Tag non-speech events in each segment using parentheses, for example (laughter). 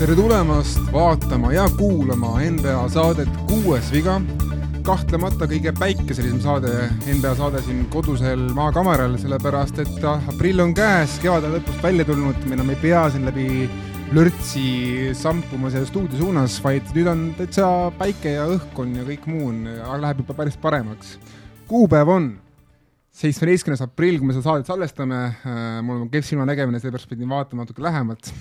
tere tulemast vaatama ja kuulama NBA saadet Kuues viga. kahtlemata kõige päikeselisem saade, NBA saade siin kodusel maakamaral, sellepärast et aprill on käes, kevad on lõpust välja tulnud, me enam ei pea siin läbi lörtsi sampuma selle stuudio suunas, vaid nüüd on täitsa päike ja õhkkond ja kõik muu on, läheb juba päris paremaks. kuupäev on seitsmeteistkümnes aprill, kui me seda saadet salvestame, mul on kehv silmanägemine, sellepärast pidin vaatama natuke lähemalt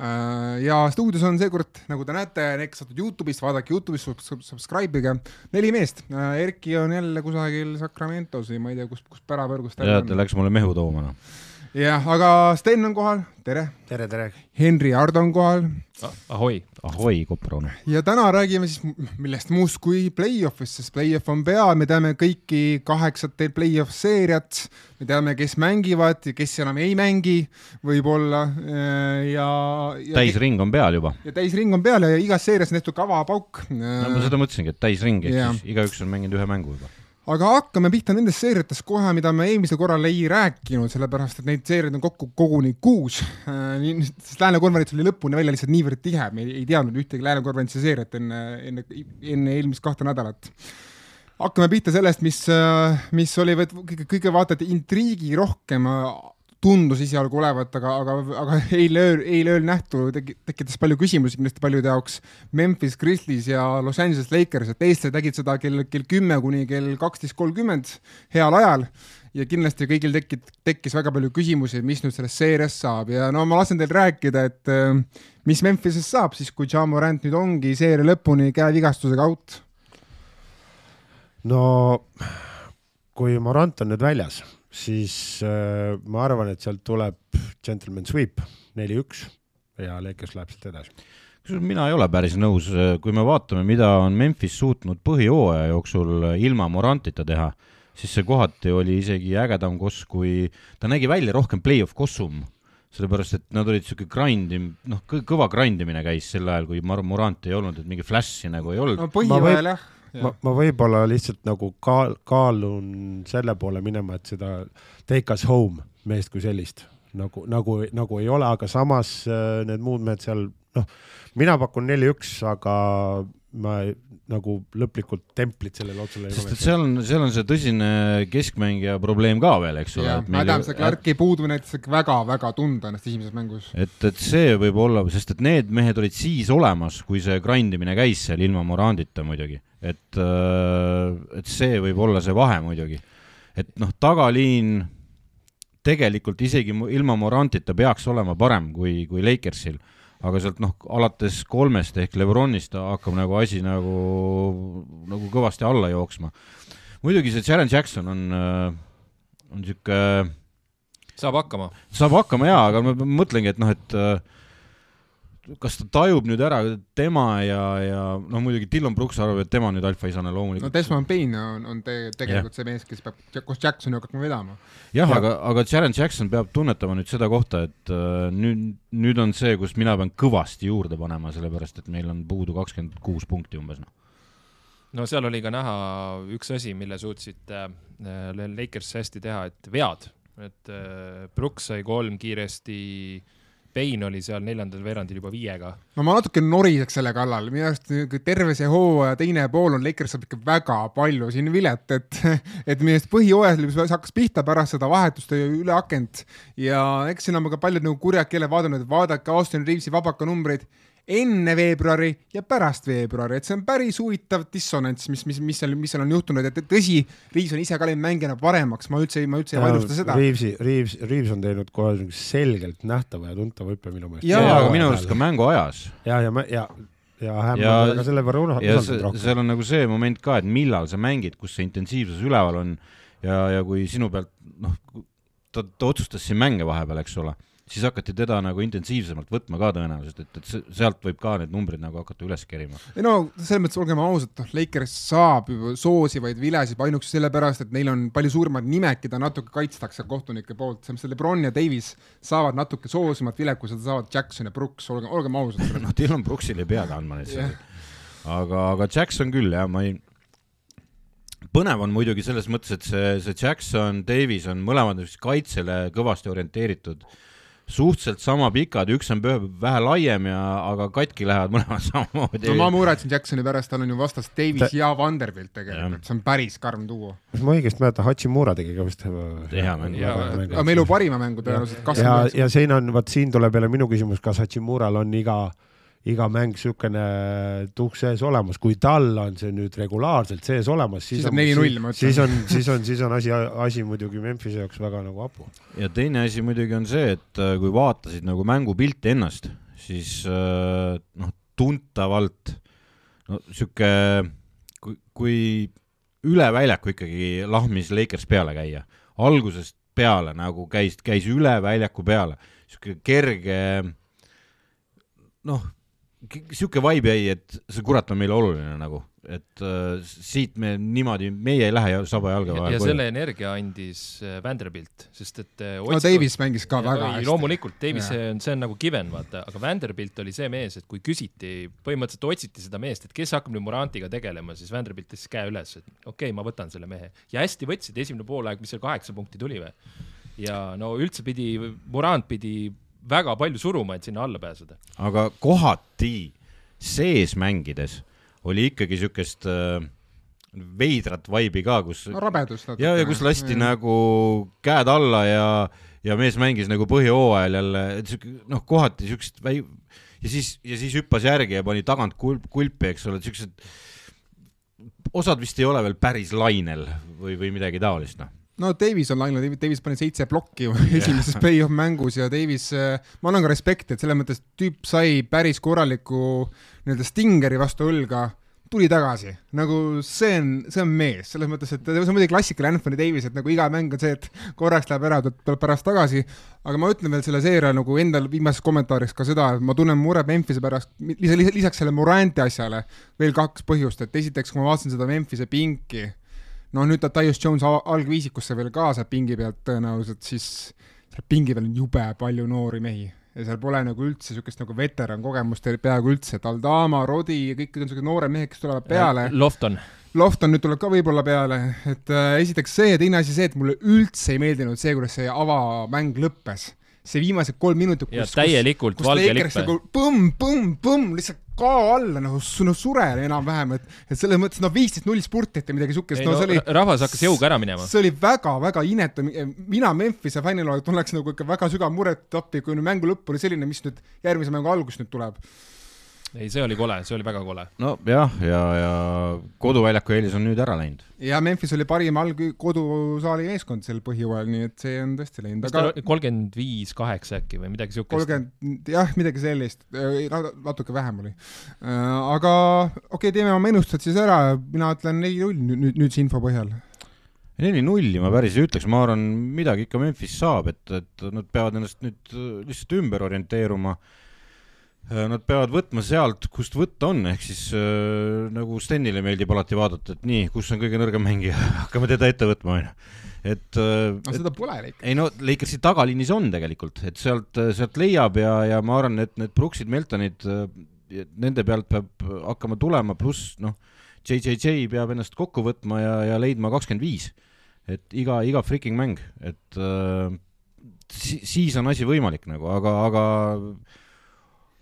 Äh, ja stuudios on seekord, nagu te näete, need, kes saavad Youtube'ist, vaadake Youtube'ist, subscribe ige, neli meest. Äh, Erki on jälle kusagil Sacramentos või ma ei tea, kus, kus pärapõrgus ta on. ta läks mulle mehu tooma, noh. Jah, aga Sten on kohal, tere. tere, tere. Henri Ardo on kohal ahoi. ahoi, Koprone. ja täna räägime siis millest muust kui play-off'ist, sest play-off on peal, me teame kõiki kaheksat play-off seeriat, me teame, kes mängivad ja kes enam ei mängi, võib-olla äh, ja, ja. täisring on peal juba. ja täisring on peal ja igas seerias on tehtud ka avapauk. no ma seda mõtlesingi, et täisring, ehk siis igaüks on mänginud ühe mängu juba aga hakkame pihta nendest seeriatest kohe, mida me eelmisel korral ei rääkinud, sellepärast et neid seeriaid on kokku koguni kuus. Äh, sest Lääne konverents oli lõpuni välja lihtsalt niivõrd tihe, me ei, teadnud ühtegi Lääne konverentsi seeriat enne, enne, enne eelmist kahte nädalat. hakkame pihta sellest, mis, äh, mis oli kõige, kõige vaata et intriigirohkem tundus esialgu olevat, aga, aga, aga (laughs) eile ööl, eile ööl nähtu tekitas palju küsimusi kindlasti paljude jaoks. Memphis Grizzlies ja Los Angeles Lakers, et eestlased nägid seda kell, kell kümme kuni kell kaksteist kolmkümmend heal ajal ja kindlasti kõigil tekib, tekkis väga palju küsimusi, mis nüüd sellest seeriast saab ja no ma lasen teil rääkida, et äh, mis Memphisest saab siis, kui Ja Morant nüüd ongi seeria lõpuni käevigastusega out? no kui Morant on nüüd väljas siis äh, ma arvan, et sealt tuleb gentleman sweep neli-üks ja Lakers läheb sealt edasi. kusjuures mina ei ole päris nõus, kui me vaatame, mida on Memphis suutnud põhijooaja jooksul ilma Morantita teha, siis see kohati oli isegi ägedam koss, kui ta nägi välja rohkem play-off kossum sellepärast, et nad olid sihuke grind im-, noh, kõva grind imine käis sel ajal, kui Mar-, Morant ei olnud, et mingi flash'i nagu ei olnud. no põhiajal jah ma, ma võib-olla lihtsalt nagu kaal-, kaalun selle poole minema, et seda take us home meest kui sellist nagu, nagu, nagu ei ole, aga samas äh, need muud mehed seal, noh, mina pakun neli-üks, aga ma nagu lõplikult templit sellele otsule ei sest et seal on, seal on see tõsine keskmängija probleem ka veel, eks ole. Adamse Clarki puudumine näiteks väga-väga tunda ennast esimeses mängus. et, et see võib olla, sest et need mehed olid siis olemas, kui see grind imine käis seal ilma Morandita muidugi, et, äh, et see võib olla see vahe muidugi. et noh, tagaliin tegelikult isegi ilma Morantita peaks olema parem kui, kui Lakersil aga sealt noh, alates kolmest ehk Lebronist hakkab nagu asi nagu, nagu kõvasti alla jooksma. muidugi see Jaren Jackson on, äh, on niisugune saab hakkama. saab hakkama jaa, aga ma mõtlengi, et noh, et äh, kas ta tajub nüüd ära tema ja, ja noh, muidugi Dillon Brooks arvab, et tema nüüd alfaisana loomulikult. no Desmond Payne on, on te, tegelikult yeah. see mees, kes peab koos Jacksoni hakkama vedama. jah ja., aga, aga Jaren Jackson peab tunnetama nüüd seda kohta, et uh, nüüd, nüüd on see, kus mina pean kõvasti juurde panema, sellepärast et meil on puudu kakskümmend kuus punkti umbes, noh no seal oli ka näha üks asi, mille suutsid äh, Lakers hästi teha, et vead, et äh, Brooks sai kolm kiiresti äh, Payne oli seal neljandal veerandil juba viiega. no ma natuke noriseks selle kallal, minu arust terve see hooaja teine pool on Lakers saab ikka väga palju siin vilet, et, (laughs) et minu arust põhijooajas hakkas pihta pärast seda vahetust üle akent. Ja eks siin on ka paljud nagu kurjad keeled vaadanud, et vaadake Austin Reavesi vabaka numbreid enne veebruari ja pärast veebruari, et see on päris huvitav dissonants, mis, mis, mis seal, mis seal on juhtunud, et tõsi, Riis on ise ka läinud mängijana paremaks, ma üldse, ma üldse ei vaidlusta seda. Riivsi, Riivs, Riivs on teinud kohe selgelt nähtava ja tuntava hüppe minu meelest. jaa, aga minu arust ka mänguajas. ja, ja, ja ja Hämm on ka selle võrra usaldanud rohkem. seal on nagu see moment ka, et millal sa mängid, kus see intensiivsus üleval on ja, ja kui sinu pealt noh, ta, ta otsustas siin mänge vahepeal, eks ole siis hakati teda nagu intensiivsemalt võtma ka tõenäoliselt, et, et sealt võib ka need numbrid nagu hakata üles kerima. ei no selles mõttes olgem ausad, noh, Lakers saab ju soosivaid vilesid ainuüksi sellepärast, et neil on palju suuremad nimed, keda natuke kaitstakse kohtunike poolt, selles mõttes Lebron ja Davis saavad natuke soosimat seda saavad Jackson ja Brooks, olgem, olgem ausad. (laughs) Noh, Dylan Brooksile ei peagi andma neid yeah. aga, aga Jackson küll jah, ma ei põnev on muidugi selles mõttes, et see, see Jackson, Davis on mõlemad kaitsele kõvasti orienteeritud, suhteliselt sama pikad, üks on vähe laiem ja, aga katki lähevad mõlemad (laughs) samamoodi no ma muretsen Jacksoni pärast, tal on ju vastas Davis ja Vanderbilt tegelikult, see on päris karm duo. kas ma õigesti mäletan, Hachimura tegi ka vist Hea mäng. aga me elu parima mängu tõenäoliselt ja, kakskümmend ja siin on, vot siin tuleb jälle minu küsimus, kas Hachimural on iga, iga mäng niisugune tuhk sees olemas, kui tal on see nüüd regulaarselt sees olemas, siis on 4-0, ma ütlen. siis on, siis on, siis on asi, asi muidugi Memphise jaoks väga nagu hapu. ja teine asi muidugi on see, et äh, kui vaatasid nagu mängupilti ennast, siis äh, noh, tuntavalt no sihuke, kui, kui üle väljaku ikkagi lahmis Lakers peale käia, algusest peale nagu käis, käis üle väljaku peale, sihuke kerge noh, sihuke vibe jäi, et see kurat on meile oluline nagu, et äh, siit me niimoodi, meie ei lähe saba jalga ja, vahel ja selle energia andis äh, Vanderbilt, sest et äh, no Davis mängis ka väga ei, hästi. loomulikult, Davis see on, see on nagu given, vaata, aga Vanderbilt oli see mees, et kui küsiti, põhimõtteliselt otsiti seda meest, et kes hakkab nüüd Morantiga tegelema, siis Vanderbilt tõstis käe üles, et okei okay,, ma võtan selle mehe. Ja hästi võtsid, esimene poolaeg, mis seal kaheksa punkti tuli või? ja no üldse pidi, Morant pidi väga palju suruma, et sinna alla pääseda. aga kohati sees mängides oli ikkagi siukest äh, veidrat vibe'i ka, kus no rabedust natuke. ja, ja kus lasti nagu käed alla ja, ja mees mängis nagu põhjahooajal jälle, et siuke noh, kohati siukest väi- ja siis, ja siis hüppas järgi ja pani tagant kulp, kulpi, eks ole, siuksed osad vist ei ole veel päris lainel või, või midagi taolist, noh. No Davis on lainel, Davis pani seitse plokki ju (laughs) esimeses play-off mängus ja Davis, ma annan ka respekti, et selles mõttes tüüp sai päris korraliku nii-öelda stingeri vastu õlga, tuli tagasi, nagu see on, see on mees, selles mõttes, et see on muidugi klassikaline Anthony Davis, et nagu iga mäng on see, et korraks läheb ära, tuleb pärast tagasi, aga ma ütlen veel selle seeria nagu endal viimases kommentaaris ka seda, et ma tunnen muret Memphise pärast, lisaks, lisaks selle Moranti asjale veel kaks põhjust, et esiteks, kui ma vaatasin seda Memphise pinki, no nüüd ta Tyus Jones al- algviisikusse veel ka saab pingi pealt tõenäoliselt, siis seal pingi peal on jube palju noori mehi ja seal pole nagu üldse niisugust nagu veterankogemust peaaegu üldse, et Aldama, Rodi ja kõik on niisugused noored mehed, kes tulevad peale. Lofton, Lofton nüüd tuleb ka võib-olla peale, et äh, esiteks see ja teine asi see, et mulle üldse ei meeldinud see, kuidas see avamäng lõppes. See viimased kolm minutit, ja kus, täielikult kus valge Lakers nagu põmm, põmm, põmm lihtsalt kao alla nagu no surel enam-vähem, et, et selles mõttes no viisteist null spurtiti midagi siukest, no no see oli rahvas hakkas jõuga ära minema. see oli väga-väga inetu, mina Memphise fännina tunneks nagu ikka väga sügav muret appi, kui nüüd mängu lõpp oli selline, mis nüüd järgmise mängu algus nüüd tuleb. ei, see oli kole, see oli väga kole. nojah, ja, ja koduväljaku eelis on nüüd ära läinud. ja Memphis oli parim alg-, kodusaali meeskond sel põhjooajal, nii et see on tõesti läinud, aga kolmkümmend viis, kaheksa äkki või midagi siukest? kolmkümmend, jah, midagi sellist, natuke vähem oli. aga okei okay,, teeme oma ennustused siis ära, mina ütlen neli-null nüüd, nüüd, nüüd see info põhjal. neli-nulli ma päris ei ütleks, ma arvan, midagi ikka Memphis saab, et, et nad peavad ennast nüüd äh, lihtsalt ümber orienteeruma. Nad peavad võtma sealt, kust võtta on, ehk siis äh, nagu Stenile meeldib alati vaadata, et nii, kus on kõige nõrgem mängija, (laughs) hakkame teda ette võtma, onju. et, äh, no seda pole ikka. ei no Lakersi tagaliinis on tegelikult, et sealt, sealt leiab ja, ja ma arvan, et need Brooksid, Meltonid, nende pealt peab hakkama tulema, pluss noh, JJJ peab ennast kokku võtma ja, ja leidma kakskümmend viis. et iga, iga freaking mäng, et äh, si siis on asi võimalik nagu, aga, aga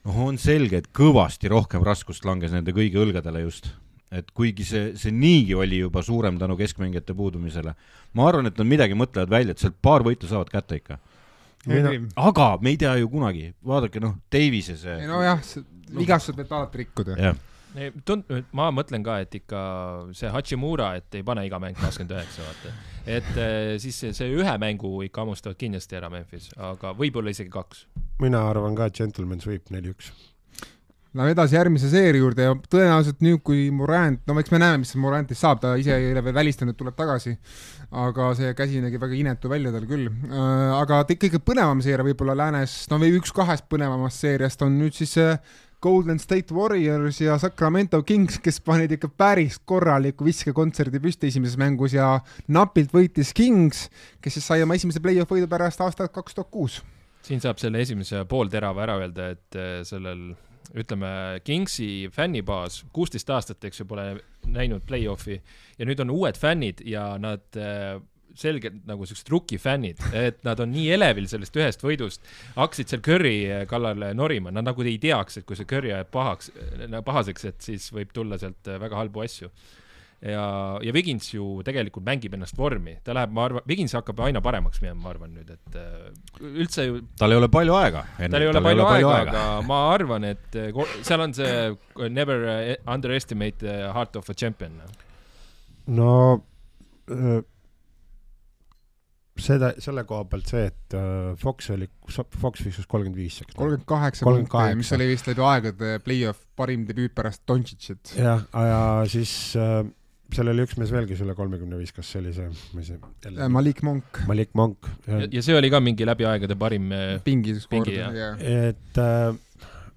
noh, on selge, et kõvasti rohkem raskust langes nende kõigi õlgadele just et kuigi see, see niigi oli juba suurem tänu keskmängijate puudumisele, ma arvan, et nad midagi mõtlevad välja, et sealt paar võitu saavad kätte ikka. Mina- aga me ei tea ju kunagi, vaadake noh, Davise see, nojah, vigastused võivad alati rikkuda. tund-, ma mõtlen ka, et ikka see Hachimura, et ei pane iga mäng kakskümmend üheksa, vaata. et eh, siis see, see ühe mängu ikka hammustavad kindlasti ära Memphis, aga võib-olla isegi kaks. mina arvan ka, et gentleman sweep neli-üks. Läheme edasi järgmise seeria juurde ja tõenäoliselt nüüd, kui Morant, no eks me näeme, mis Morantist saab, ta ise ei ole veel välistanud, tuleb tagasi. aga see käsi nägi väga inetu välja tal küll. aga te- kõige põnevam seeria võib-olla läänes, no või üks kahest põnevamast seeriast on nüüd siis Golden State Warriors ja Sacramento Kings, kes panid ikka päris korraliku viskekontserdi püsti esimeses mängus ja napilt võitis Kings, kes siis sai oma esimese play-off võidu pärast aastat kaks tuhat kuus. siin saab selle esimese poolterava ära öelda, et eh, sellel ütleme, Kingsi fännibaas kuusteist aastat, eks ju, pole näinud play-off'i ja nüüd on uued fännid ja nad äh, selgelt nagu siuksed rookie fännid, et nad on nii elevil sellest ühest võidust, hakkasid seal Curry kallal norima, nad nagu ei teaks, et kui see Curry ajab pahaks, pahaseks, et siis võib tulla sealt väga halbu asju ja, ja Wigins ju tegelikult mängib ennast vormi, ta läheb, ma arvan, Wigins hakkab aina paremaks minema, ma arvan nüüd, et äh, üldse ju tal ei ole palju aega. tal ei ole palju aega, aga ma arvan, et seal on see never underestimate the heart of a champion. no öö, seda, selle koha pealt see, et öö, Fox oli, Fox viskas kolmkümmend viis, eks. kolmkümmend kaheksa 38. punkti, mis oli vist läbi aegade play-off parim debüüt pärast Dontšitšit. jah, ja siis öö, seal oli üks mees veel, kes üle kolmekümne viskas, see oli see, ma ei tea, Äh, Malik Monk, Malik Monk. ja, ja see oli ka mingi läbi aegade parim eh, pingi skoor Pingi, jah. ja et äh,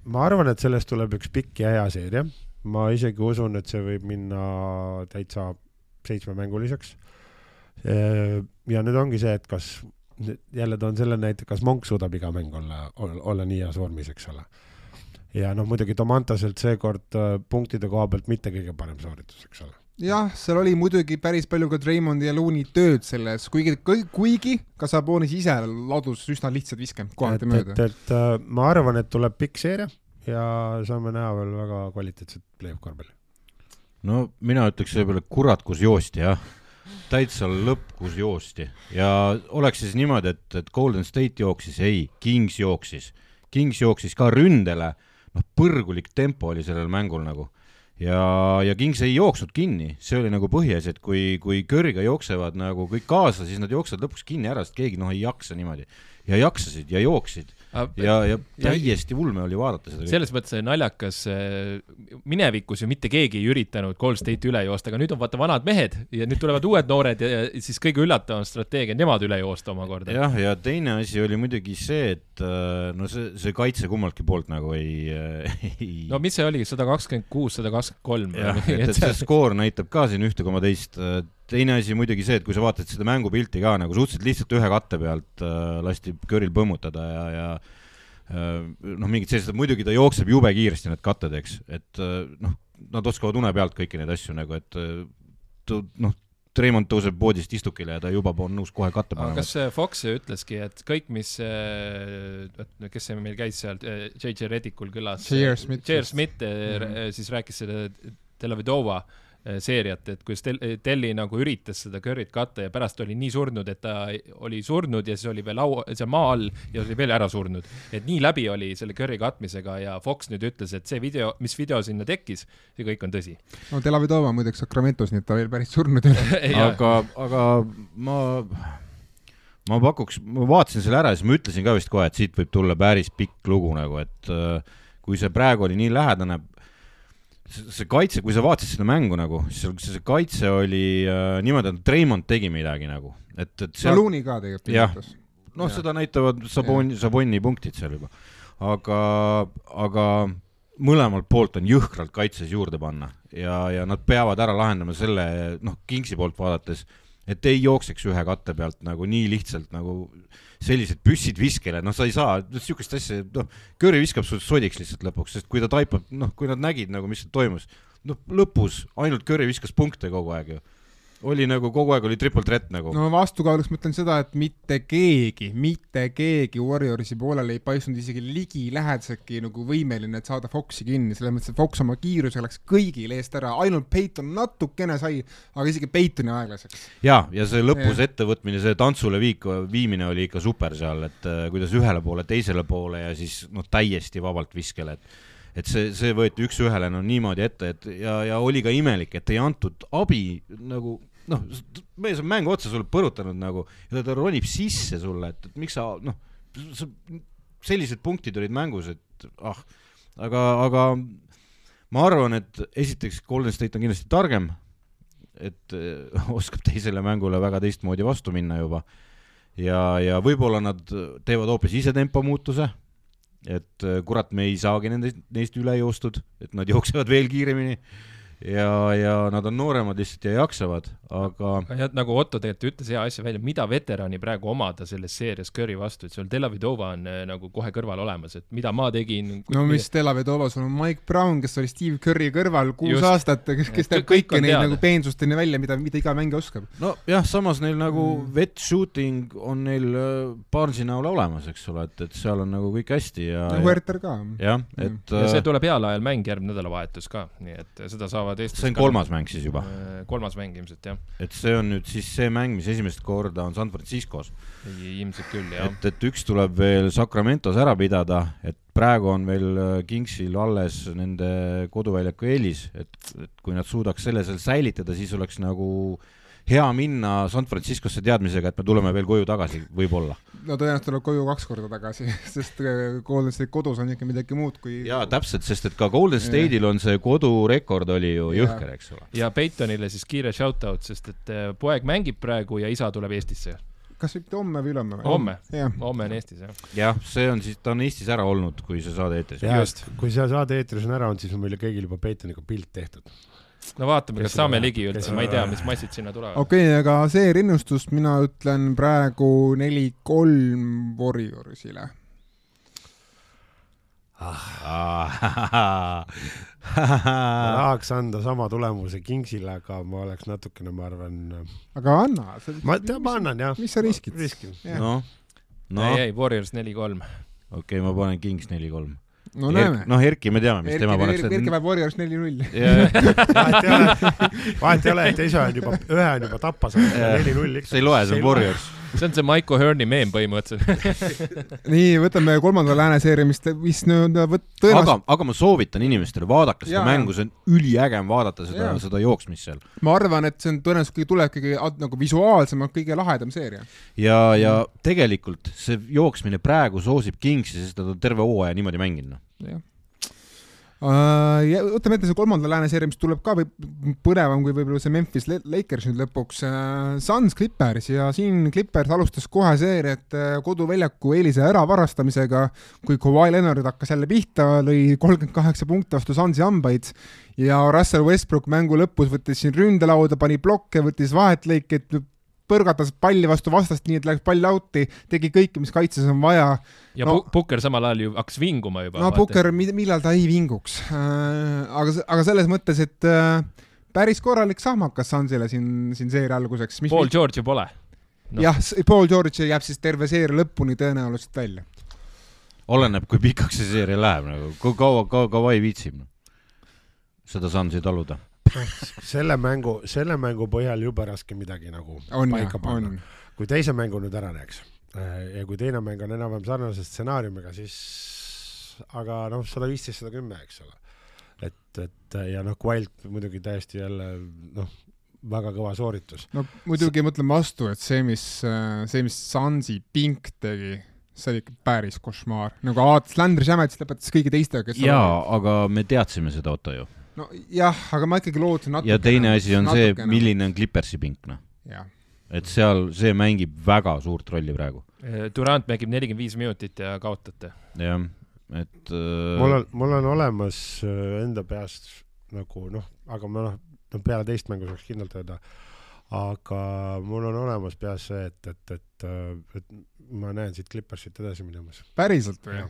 ma arvan, et sellest tuleb üks pikk ja hea seeria. ma isegi usun, et see võib minna täitsa seitsmemänguliseks. Ja nüüd ongi see, et kas jälle toon selle näite, kas Monk suudab iga mäng olla, olla nii heas vormis, eks ole. ja noh, muidugi Tomantaselt seekord äh, punktide koha pealt mitte kõige parem sooritus, eks ole. jah, seal oli muidugi päris palju ka Draymondi ja Looney tööd selles, kuigi, kuigi ka Sabonis ise ladus üsna lihtsalt viskanud kohati et, mööda et, et äh, ma arvan, et tuleb pikk seeria ja saame näha veel väga kvaliteetset play-off korvpalli. no mina ütleks selle peale, kurat, kus joosti jah, täitsa lõpp, kus joosti. Ja oleks siis niimoodi, et, et Golden State jooksis, ei, Kings jooksis, Kings jooksis ka ründele, noh, põrgulik tempo oli sellel mängul nagu. Ja, ja Kings ei jooksnud kinni, see oli nagu põhiasi, et kui, kui Curry'ga jooksevad nagu kõik kaasa, siis nad jooksevad lõpuks kinni ära, sest keegi noh ei jaksa niimoodi. Ja jaksasid ja jooksid ja, ja täiesti ulme oli vaadata seda. selles mõttes naljakas, minevikus ju mitte keegi ei üritanud Gold State'i üle joosta, aga nüüd on vaata vanad mehed ja nüüd tulevad uued noored ja, ja siis kõige üllatavam strateegia, nemad üle joosta omakorda. jah, ja teine asi oli muidugi see, et äh, no see, see kaitse kummaltki poolt nagu ei, (laughs) ei no mis see oli, sada kakskümmend kuus, sada kakskümmend kolm jah, et, et see skoor näitab ka siin ühte koma teist. Teine asi muidugi see, et kui sa vaatad seda mängupilti ka nagu suhteliselt lihtsalt ühe katte pealt äh, lasti Curryl põmmutada ja, ja äh, noh, mingid sellised, muidugi ta jookseb jube kiiresti need katted, eks, et äh, noh, nad oskavad une pealt kõiki neid asju nagu, et äh, tu- noh, Treimond tõuseb poodist istukile ja ta juba on nõus kohe katte aga panema. kas äh, Fox ütleski, et kõik, mis, kes see meil käis seal JJ Redicul külas, J.R. Smith. Smith mm -hmm. siis rääkis selle Delavedova äh, seeriat, et kuidas Tel-, Telli nagu üritas seda Curry't katta ja pärast oli nii surnud, et ta oli surnud ja siis oli veel laua, seal maa all ja oli veel ära surnud. et nii läbi oli selle Curry katmisega ja Fox nüüd ütles, et see video, mis video sinna tekkis, see kõik on tõsi. no Delavedova muideks Sacramentos, nii et ta veel päris surnud ei ole. (laughs) aga, aga ma, ma pakuks, ma vaatasin selle ära ja siis ma ütlesin ka vist kohe, et siit võib tulla päris pikk lugu nagu, et äh, kui see praegu oli nii lähedane, see kaitse, kui sa vaatasid seda mängu nagu, siis seal- see kaitse oli äh, niimoodi, et Treimond tegi midagi nagu, et, et seal Looney ka tegelikult pingutas. noh, seda näitavad Saboni, Saboni punktid seal juba. aga, aga mõlemalt poolt on jõhkralt kaitses juurde panna. Ja, ja nad peavad ära lahendama selle, noh, Kingsi poolt vaadates, et ei jookseks ühe katte pealt nagu nii lihtsalt nagu sellised püssid viskele, noh, sa ei saa niisugust asja, noh, Curry viskab sul sodiks lihtsalt lõpuks, sest kui ta taipab, noh, kui nad nägid nagu, mis toimus, noh, lõpus ainult Curry viskas punkte kogu aeg ju. Oli nagu kogu aeg oli triple threat nagu no.. vastukaaluks ma ütlen seda, et mitte keegi, mitte keegi Warriorsi poolel ei paistnud isegi ligilähedaseltki nagu võimeline, et saada Foxi kinni, selles mõttes, et Fox oma kiiruse läks kõigil eest ära, ainult Peiton natukene sai, aga isegi Peitoni aeglaseks. ja, ja see lõpus Jah. ettevõtmine, see tantsule viik, viimine oli ikka super seal, et äh, kuidas ühele poole, teisele poole ja siis noh, täiesti vabalt viskele, et et see, see võeti üks-ühele no niimoodi ette, et ja, ja oli ka imelik, et ei antud abi nagu noh, mees on mängu otsa sulle põrutanud nagu ja ta, ronib sisse sulle, et, et miks sa noh, sellised punktid olid mängus, et ah, aga, aga ma arvan, et esiteks Golden State on kindlasti targem, et eh, (laughs) oskab teisele mängule väga teistmoodi vastu minna juba. ja, ja võib-olla nad teevad hoopis ise tempomuutuse, et eh, kurat, me ei saagi nendest, neist üle joostud, et nad jooksevad veel kiiremini ja, ja nad on nooremad lihtsalt ja jaksavad, aga ja nagu Otto tegelikult ütles hea asja välja, mida veterani praegu omada selles seerias Curry vastu, et sul Delavidova on äh, nagu kohe kõrval olemas, et mida ma tegin. no mis Dela Vedova, sul on Mike Brown, kes oli Steve Curry kõrval kuus Just. Aastat, kes, kes Et teeb kõik neid teada. nagu peensusteni välja, mida, mida iga mängija oskab. nojah, samas neil nagu Mm. vet shooting on neil äh, Barnesi näol olemas, eks ole, et, et seal on nagu kõik hästi ja, nagu Herter ka. jah, et ja see äh, tuleb heal ajal mäng järgmine nädalavahetus ka, nii et seda saavad Eestis see on kolmas mäng siis juba, kolmas mäng ilmselt jah, et see on nüüd siis see mäng, mis esimest korda on San Franciscos, ilmselt küll jah. et, et üks tuleb veel Sacramentos ära pidada, et praegu on veel äh, Kingsil alles nende koduväljaku eelis, et, et kui nad suudaks selle seal säilitada, siis oleks nagu hea minna San Franciscosse teadmisega, et me tuleme veel koju tagasi, võib-olla. no tõenäoliselt tuleb koju kaks korda tagasi, (laughs) sest äh, Golden State kodus on ikka midagi muud kui jaa, täpselt, sest et ka Golden State'il on see kodurekord oli ju jõhker, eks ole. ja Peitonile siis kiire shout-out, sest et äh, poeg mängib praegu ja isa tuleb Eestisse. kas mitte homme või ülehomme homme, homme on Eestis jah. jah, see on siis, ta on Eestis ära olnud, kui see saade eetris Just. kui see saade eetris on ära olnud, siis on meil kõigil juba Peetoniga pilt tehtud. No vaatame, kas saame ligi üldse, ma ei tea, mis massid sinna tulevad. okei okay,, aga see rinnustust mina ütlen praegu neli-kolm Warriorsile. (laughs) ma tahaks anda sama tulemuse Kingsile, aga ma oleks natukene, ma arvan, aga anna. ma tean, ma annan jah. mis sa riskid? riskin. Noh, noh ei, ei, Warriors neli-kolm. okei okay,, ma panen Kings neli-kolm. No näeme. noh, Erki me teame, mis Erki tema paneks. Erki paneb Warriors neli-null. (laughs) vahet ei ole, (laughs) vahet ei ole, et ise on juba, ühe on juba tappa saanud, neli-null ikka. see ei loe, see on Warriors. See on see Michael Hearn'i meem põhimõtteliselt. (laughs) nii, võtame kolmanda lääneseeria, mis, mis nüüd võt-, aga tõenäoliselt, aga ma soovitan inimestele, vaadake seda Jaa, mängu, see on üliägem vaadata seda seda jooksmist seal. ma arvan, et see on tõenäoliselt kõige, tuleb kõige nagu visuaalsemalt kõige lahedam seeria. ja, ja tegelikult see jooksmine praegu soosib Kingsi, sest nad on terve hooaja niimoodi mänginud, noh. jah. ja võtame ette see kolmanda lääneseeria, mis tuleb ka põnevam kui võib-olla see Memphis Lakers nüüd lõpuks. Suns Clippers ja siin Clippers alustas kohe seeriat äh, koduväljaku eelise äravarastamisega, kui Kawhi Leonard hakkas jälle pihta, lõi kolmkümmend kaheksa punkti vastu Sunsi hambaid ja Russell Westbrook mängu lõpus võttis siin ründelauda, pani blokke, võttis vahetlõikeid, põrgatas palli vastu vastast, nii et läks pall out'i, tegi kõike, mis kaitses on vaja ja No- no. Pukker samal ajal ju hakkas vinguma juba. no Pukker, millal ta ei vinguks äh,. aga, aga selles mõttes, et äh, päris korralik sahmakas Sunsile siin, siin seeria alguseks. Paul George ju pole. noh. jah, Paul George jääb siis terve seeria lõpuni tõenäoliselt välja. oleneb, kui pikaks see seeria läheb nagu, kui kaua, kaua Kawhi viitsib, seda Sunsi taluda. Selle mängu, selle mängu põhjal jube raske midagi nagu on paika, panna on.. kui teise mängu nüüd ära näeks ja kui teine mäng on enam-vähem sarnase stsenaariumiga, siis aga noh, sada viisteist, sada kümme, eks ole. et, et ja noh, Wild muidugi täiesti jälle noh, väga kõva sooritus. no muidugi mõtleme vastu, et see, mis, see, mis Sunsi pink tegi, see oli ikka päris košmaar. nagu Aatas Landry Shamet lõpetas kõigi teistega, kes jaa, aga me teadsime seda, Otto ju. No jah, aga ma ikkagi lootsin natuke. ja teine asi on see, milline on Clippersi pink, noh. et seal see mängib väga suurt rolli praegu, Durand mängib nelikümmend viis minutit ja kaotate. jah, et äh, mul on, mul on olemas äh, enda peast nagu noh, aga ma noh, no peale teist mängu saaks kindlalt öelda, aga mul on olemas peas see, et, et, et, et ma näen siit Clippersit edasi minemas. päriselt või?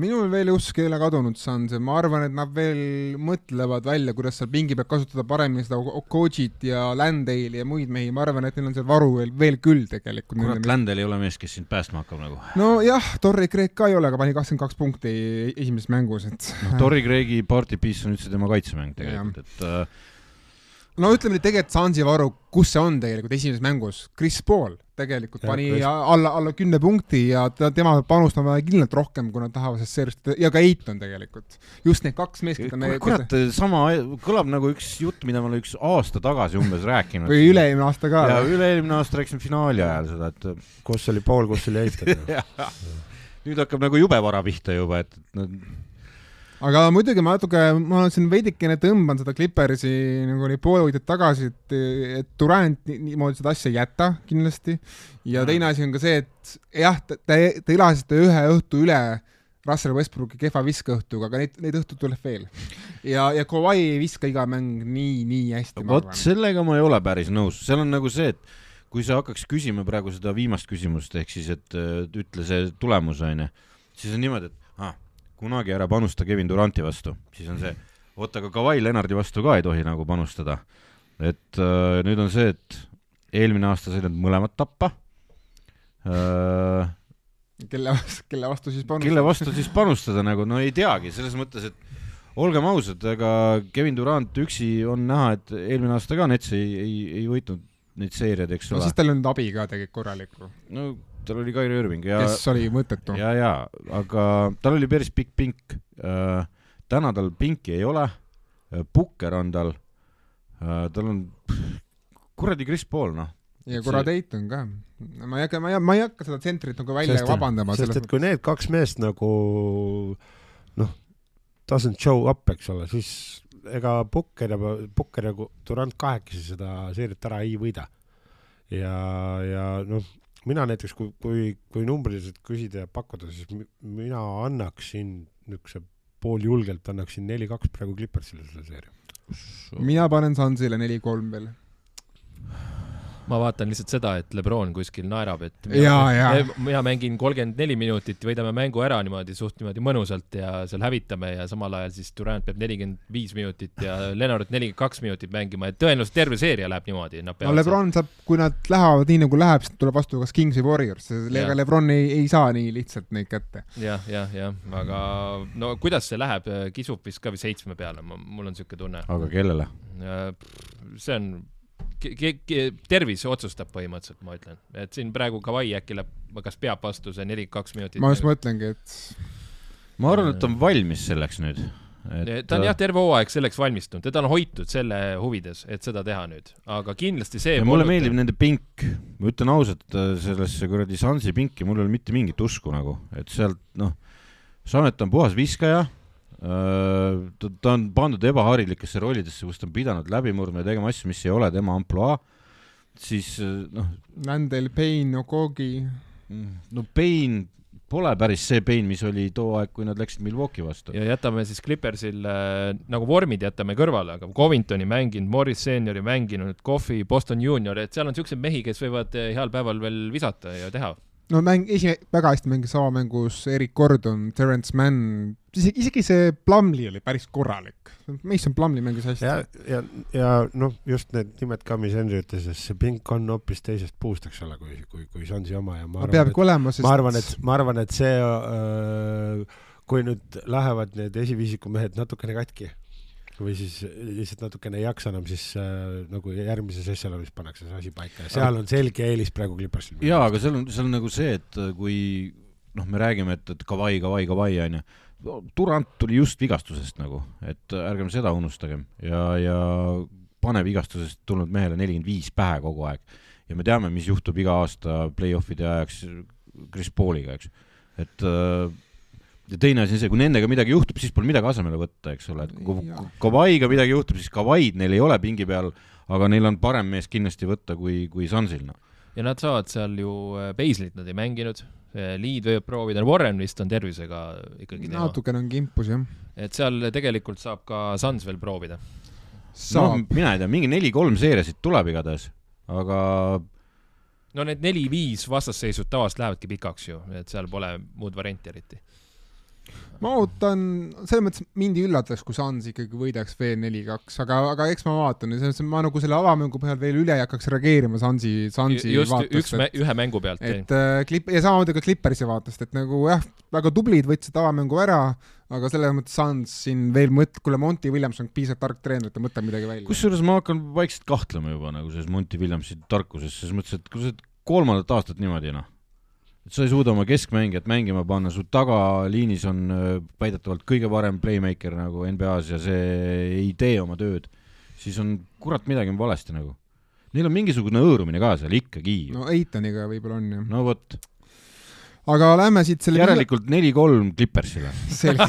Minul veel usk ei ole kadunud saanud, ma arvan, et nad veel mõtlevad välja, kuidas seal pingi peal kasutada paremini seda Okojit ja Landale'i ja muid mehi, ma arvan, et neil on seal varu veel, veel küll tegelikult. kurat, Ländel ei ole mees, kes sind päästma hakkab nagu. nojah, Torrey Craig ka ei ole, aga pani kakskümmend kaks punkti esimeses mängus, et noh, Torrey Craig'i party piece on üldse tema kaitsemäng tegelikult, et äh, no ütleme nii, tegelikult Sansi varu, kus see on tegelikult esimeses mängus, Chris Paul tegelikult Jah, pani Chris- alla, alla kümne punkti ja ta, tema panust on vaja kindlalt rohkem, kui nad tahavad sellest seeriast ja ka Eiton tegelikult. just need kaks meeskonda. kurat, sama kõlab nagu üks jutt, mida ma olen üks aasta tagasi umbes (laughs) rääkinud. või üle-eelmine aasta ka. ja üle-eelmine aasta rääkisime finaali ajal seda, et kus oli Paul, kus oli Eitan? (laughs) nüüd hakkab nagu jube vara pihta juba, et nad aga muidugi ma natuke, ma siin veidikene tõmban seda Clippersi nagu neid poolhoidjaid tagasi, et, et Durant nii- niimoodi seda asja ei jäta kindlasti. ja Mm. teine asi on ka see, et jah, te, te elasite ühe õhtu üle Russell Westbrooki kehva viskeõhtuga, aga neid, neid õhtuid tuleb veel. ja, ja Kawhi ei viska iga mäng nii, nii hästi, vot sellega ma ei ole päris nõus, seal on nagu see, et kui sa hakkaks küsima praegu seda viimast küsimust, ehk siis, et ütle see tulemus, onju, siis on niimoodi, et kunagi ära panusta Kevin Duranti vastu, siis on see, oot, aga Kawhi Leonardi vastu ka ei tohi nagu panustada. et äh, nüüd on see, et eelmine aasta said nad mõlemad tappa äh,. kelle vastu, kelle vastu siis panustada? kelle vastu siis panustada nagu, no ei teagi, selles mõttes, et olgem ausad, ega Kevin Durant üksi on näha, et eelmine aasta ka Nets ei, ei, ei võitnud neid seeriaid, eks no ole siis. tal on abi ka tegelikult korralikku, no tal oli Kairi Irving ja, kes oli mõttetu. ja, ja, aga tal oli päris pikk pink äh,. täna tal pinki ei ole äh,, Pukker on tal äh,, tal on kuradi Chris Paul, noh. ja korra Dayton ka. ma ei hakka, ma ei, ma ei hakka seda tsentrit nagu välja Sest- vabandama sest et kui need kaks meest nagu noh, doesn't show up, eks ole, siis ega Pukker ja, Pukker ja Durand kahekesi seda seeriat ära ei võida. ja, ja noh, mina näiteks, kui, kui, kui numbriliselt küsida ja pakkuda, siis mi- mina annaksin niisuguse pooljulgelt annaksin neli-kaks praegu Clippersile selle seeria. mina panen Sunsile neli-kolm veel. Ma vaatan lihtsalt seda, et Lebron kuskil naerab, et Jaa, jaa. mina mängin kolmkümmend neli minutit, võidame mängu ära niimoodi suht niimoodi mõnusalt ja seal hävitame ja samal ajal siis Durand peab nelikümmend viis minutit ja (laughs) Lennart nelikümmend kaks minutit mängima, et tõenäoliselt terve seeria läheb niimoodi, no Lebron saab, kui nad lähevad nii nagu läheb, siis tuleb vastu kas Kings või Warriors, ega. Lebron ei, ei saa nii lihtsalt neid kätte. jah, jah, jah, aga no kuidas see läheb, kisub vist ka või seitsme peale, mul on siuke tunne. aga kellele? see on, tervis otsustab põhimõtteliselt, ma ütlen, et siin praegu Kawhi äkki läheb, kas peab vastu see nelikümmend kaks minutit. ma just mõtlengi, et ma arvan, et ta on valmis selleks nüüd. ta on jah, terve hooaeg selleks valmistunud, teda on hoitud selle huvides, et seda teha nüüd, aga kindlasti see. mulle meeldib nende pink, ma ütlen ausalt, sellesse kuradi Sansi pinki mul ei ole mitte mingit usku nagu, et sealt noh, Samet on puhas viskaja, ta, ta on pandud ebaharilikesse rollidesse, kus ta on pidanud läbi murdma ja tegema asju, mis ei ole tema ampluaa, siis noh, Landel, Payne, Okogi, no Payne pole päris see Payne, mis oli too aeg, kui nad läksid Milwaukee vastu. ja jätame siis Clippersil äh, nagu vormid jätame kõrvale, aga Covingtoni mänginud, Morris seeniori mänginud, Coffey, Boston Junior, et seal on siukseid mehi, kes võivad äh, heal päeval veel visata ja teha. No mäng, esi-, väga hästi mängis avamängus Erik Gordon, Terence Mann, isegi, isegi see Plumlee oli päris korralik. Mason Plumlee mängis hästi ja, ja, ja noh, just need nimed ka, mis Henry ütles, et see pink on hoopis teisest puust, eks ole, kui, kui, kui Sansi oma ja ma arvan, peabki olema, sest ma arvan, et, ma arvan, et see, kui nüüd lähevad need esiviisiku mehed natukene katki või siis lihtsalt natukene ei jaksa enam, siis äh, nagu järgmises ešelonis pannakse see asi paika ja seal on selge eelis praegu Clippersil. jaa, aga seal on, seal on nagu see, et kui noh, me räägime, et, et Kawhi, Kawhi, Kawhi onju, Durant tuli just vigastusest nagu, et ärgem seda unustagem. Ja, ja pane vigastusest tulnud mehele nelikümmend viis pähe kogu aeg. Ja me teame, mis juhtub iga aasta play-off'ide ajaks Chris Pauliga, eks, et äh, ja teine asi on see, kui nendega midagi juhtub, siis pole midagi asemele võtta, eks ole, et kui Jaa. Kawhiga midagi juhtub, siis Kawhi'd neil ei ole pingi peal, aga neil on parem mees kindlasti võtta kui, kui Sunsil, noh. ja nad saavad seal ju, Beislit nad ei mänginud, Lead võib proovida, Warren vist on tervisega ikkagi teema, natukene on kimpus jah. et seal tegelikult saab ka Suns veel proovida. noh saab, mina ei tea, mingi neli-kolm seeriasid tuleb igatahes, aga no need neli-viis vastasseisud tavaliselt lähevadki pikaks ju, et seal pole muud varianti eriti. Ma ootan, selles mõttes mind ei üllataks, kui Suns ikkagi võidaks veel neli-kaks, aga, aga eks ma vaatan ja selles mõttes ma nagu selle avamängu põhjal veel üle ei hakkaks reageerima Sunsi, Sunsi just üks vaatest, et, ühe mängu pealt. et äh, klipp ja samamoodi ka Clippersi vaatest, et nagu jah, väga tublid võtsid avamängu ära, aga selles mõttes Suns siin veel mõt-, kuule Monty Williams on piisavalt tark treener, et ta mõtleb midagi välja. kusjuures ma hakkan vaikselt kahtlema juba nagu selles Monty Williamsi tarkuses, selles mõttes, et kui sa oled kolmandat aastat niimoodi noh, et sa ei suuda oma keskmängijat mängima panna, su tagaliinis on äh, väidetavalt kõige parem playmaker nagu NBA-s ja see ei tee oma tööd, siis on kurat midagi on valesti nagu. Neil on mingisugune hõõrumine ka seal ikkagi. no Eitoniga võib-olla on jah. no vot, aga lähme siit selle järelikult neli-kolm Clippersile. selge.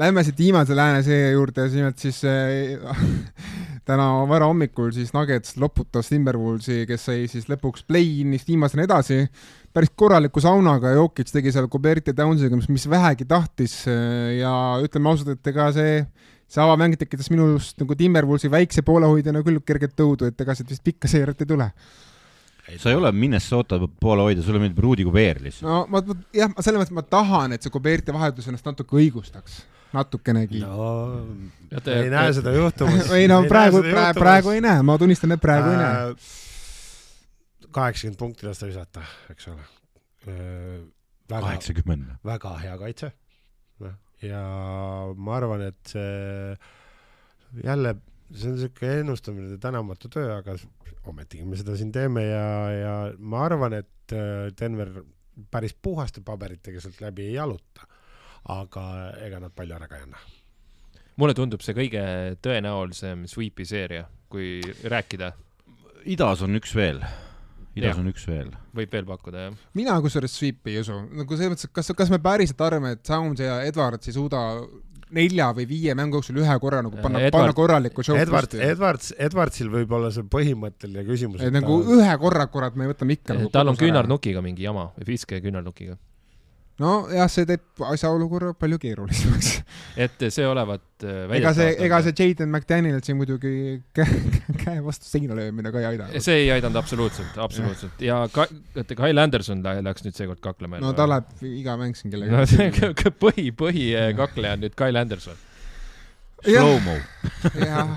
Lähme siit viimase lääne see juurde, nimelt siis äh, (laughs) täna varahommikul siis Nuggets loputas Timberwolvesi, kes sai siis lõpuks play-in'ist viimasena edasi, päris korraliku saunaga, Jokic tegi seal Kuberti Downsiga, mis, mis vähegi tahtis ja ütleme ausalt, et ega see see avamäng tekitas minust nagu Timberwolvesi väikse poolehoidjana küll kerget tõudu, et ega sealt vist pikka seeret ei tule sa ei ole Minnesota poolehoidja, sulle meeldib Rudi Gobert lihtsalt. no ma, ma jah, selles mõttes ma tahan, et see Goberti vahetus ennast natuke õigustaks, natukenegi. no ei näe seda juhtumas (laughs) ei no praegu, praegu, praegu ei näe, ma tunnistan, et praegu ei Äh, näe. Kaheksakümmend punkti lasta visata, eks ole. väga, kaheksakümmend. väga hea kaitse. ja ma arvan, et see jälle, see on siuke ennustamine, tänamatu töö, aga ometigi me seda siin teeme ja, ja ma arvan, et Denver päris puhaste paberitega sealt läbi ei jaluta. aga ega nad palju ära ka ei anna. mulle tundub see kõige tõenäolisem sweep'i seeria, kui rääkida, idas on üks veel, idas Jah. on üks veel. võib veel pakkuda, jah. mina kusjuures sweep'i ei usu, nagu selles mõttes, et kas, kas me päriselt arvame, et Sounds ja Edwards ei suuda nelja või viie mängu jooksul ühe korra nagu panna, panna korralikku show'd Edward. Edwards, Edwardsil võib olla see põhimõtteline küsimus. et nagu ühe korra, kurat, me võtame ikka nagu tal on küünarnukiga mingi jama, viske küünarnukiga. nojah, see teeb asja olukorra palju keerulisemaks. (laughs) et see olevat äh, ega see, ega see Jaden McDanielsi muidugi käe, vastu seina löömine ka ei aidanud. see ei aidanud absoluutselt, absoluutselt ja ka, oota, Kyle Anderson lä- läks nüüd seekord kaklema. no ta läheb iga mäng siin kellegagi no põhi, põhikakleja on nüüd Kyle Anderson. Slow-mo. jah,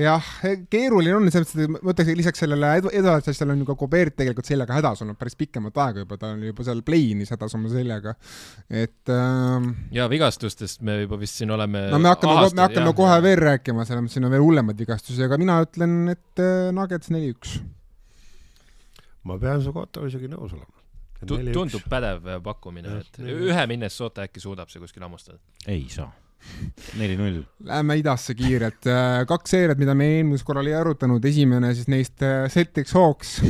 jah, keeruline on selles mõttes, et ma ütleks lisaks sellele Eduard Sassile on ju ka Kobert tegelikult seljaga hädas olnud päris pikemat aega juba, ta on juba seal play-in'is hädas oma seljaga. et ähm, ja vigastustest me juba vist siin oleme no me hakkame, me hakkame jah. kohe veel rääkima, selles mõttes siin on veel hullemaid vigastusi, aga mina ütlen, et äh, Nuggets neli-üks. ma pean sinuga Otto isegi nõus olema. Tu- tundub pädev pakkumine, et ühe Minnesota äkki suudab see kuskil hammustada. ei saa. neli-null. Lähme idasse kiirelt, kaks seeriat, mida me eelmisel korral ei arutanud, esimene siis neist äh, Celtics Hawks. (laughs)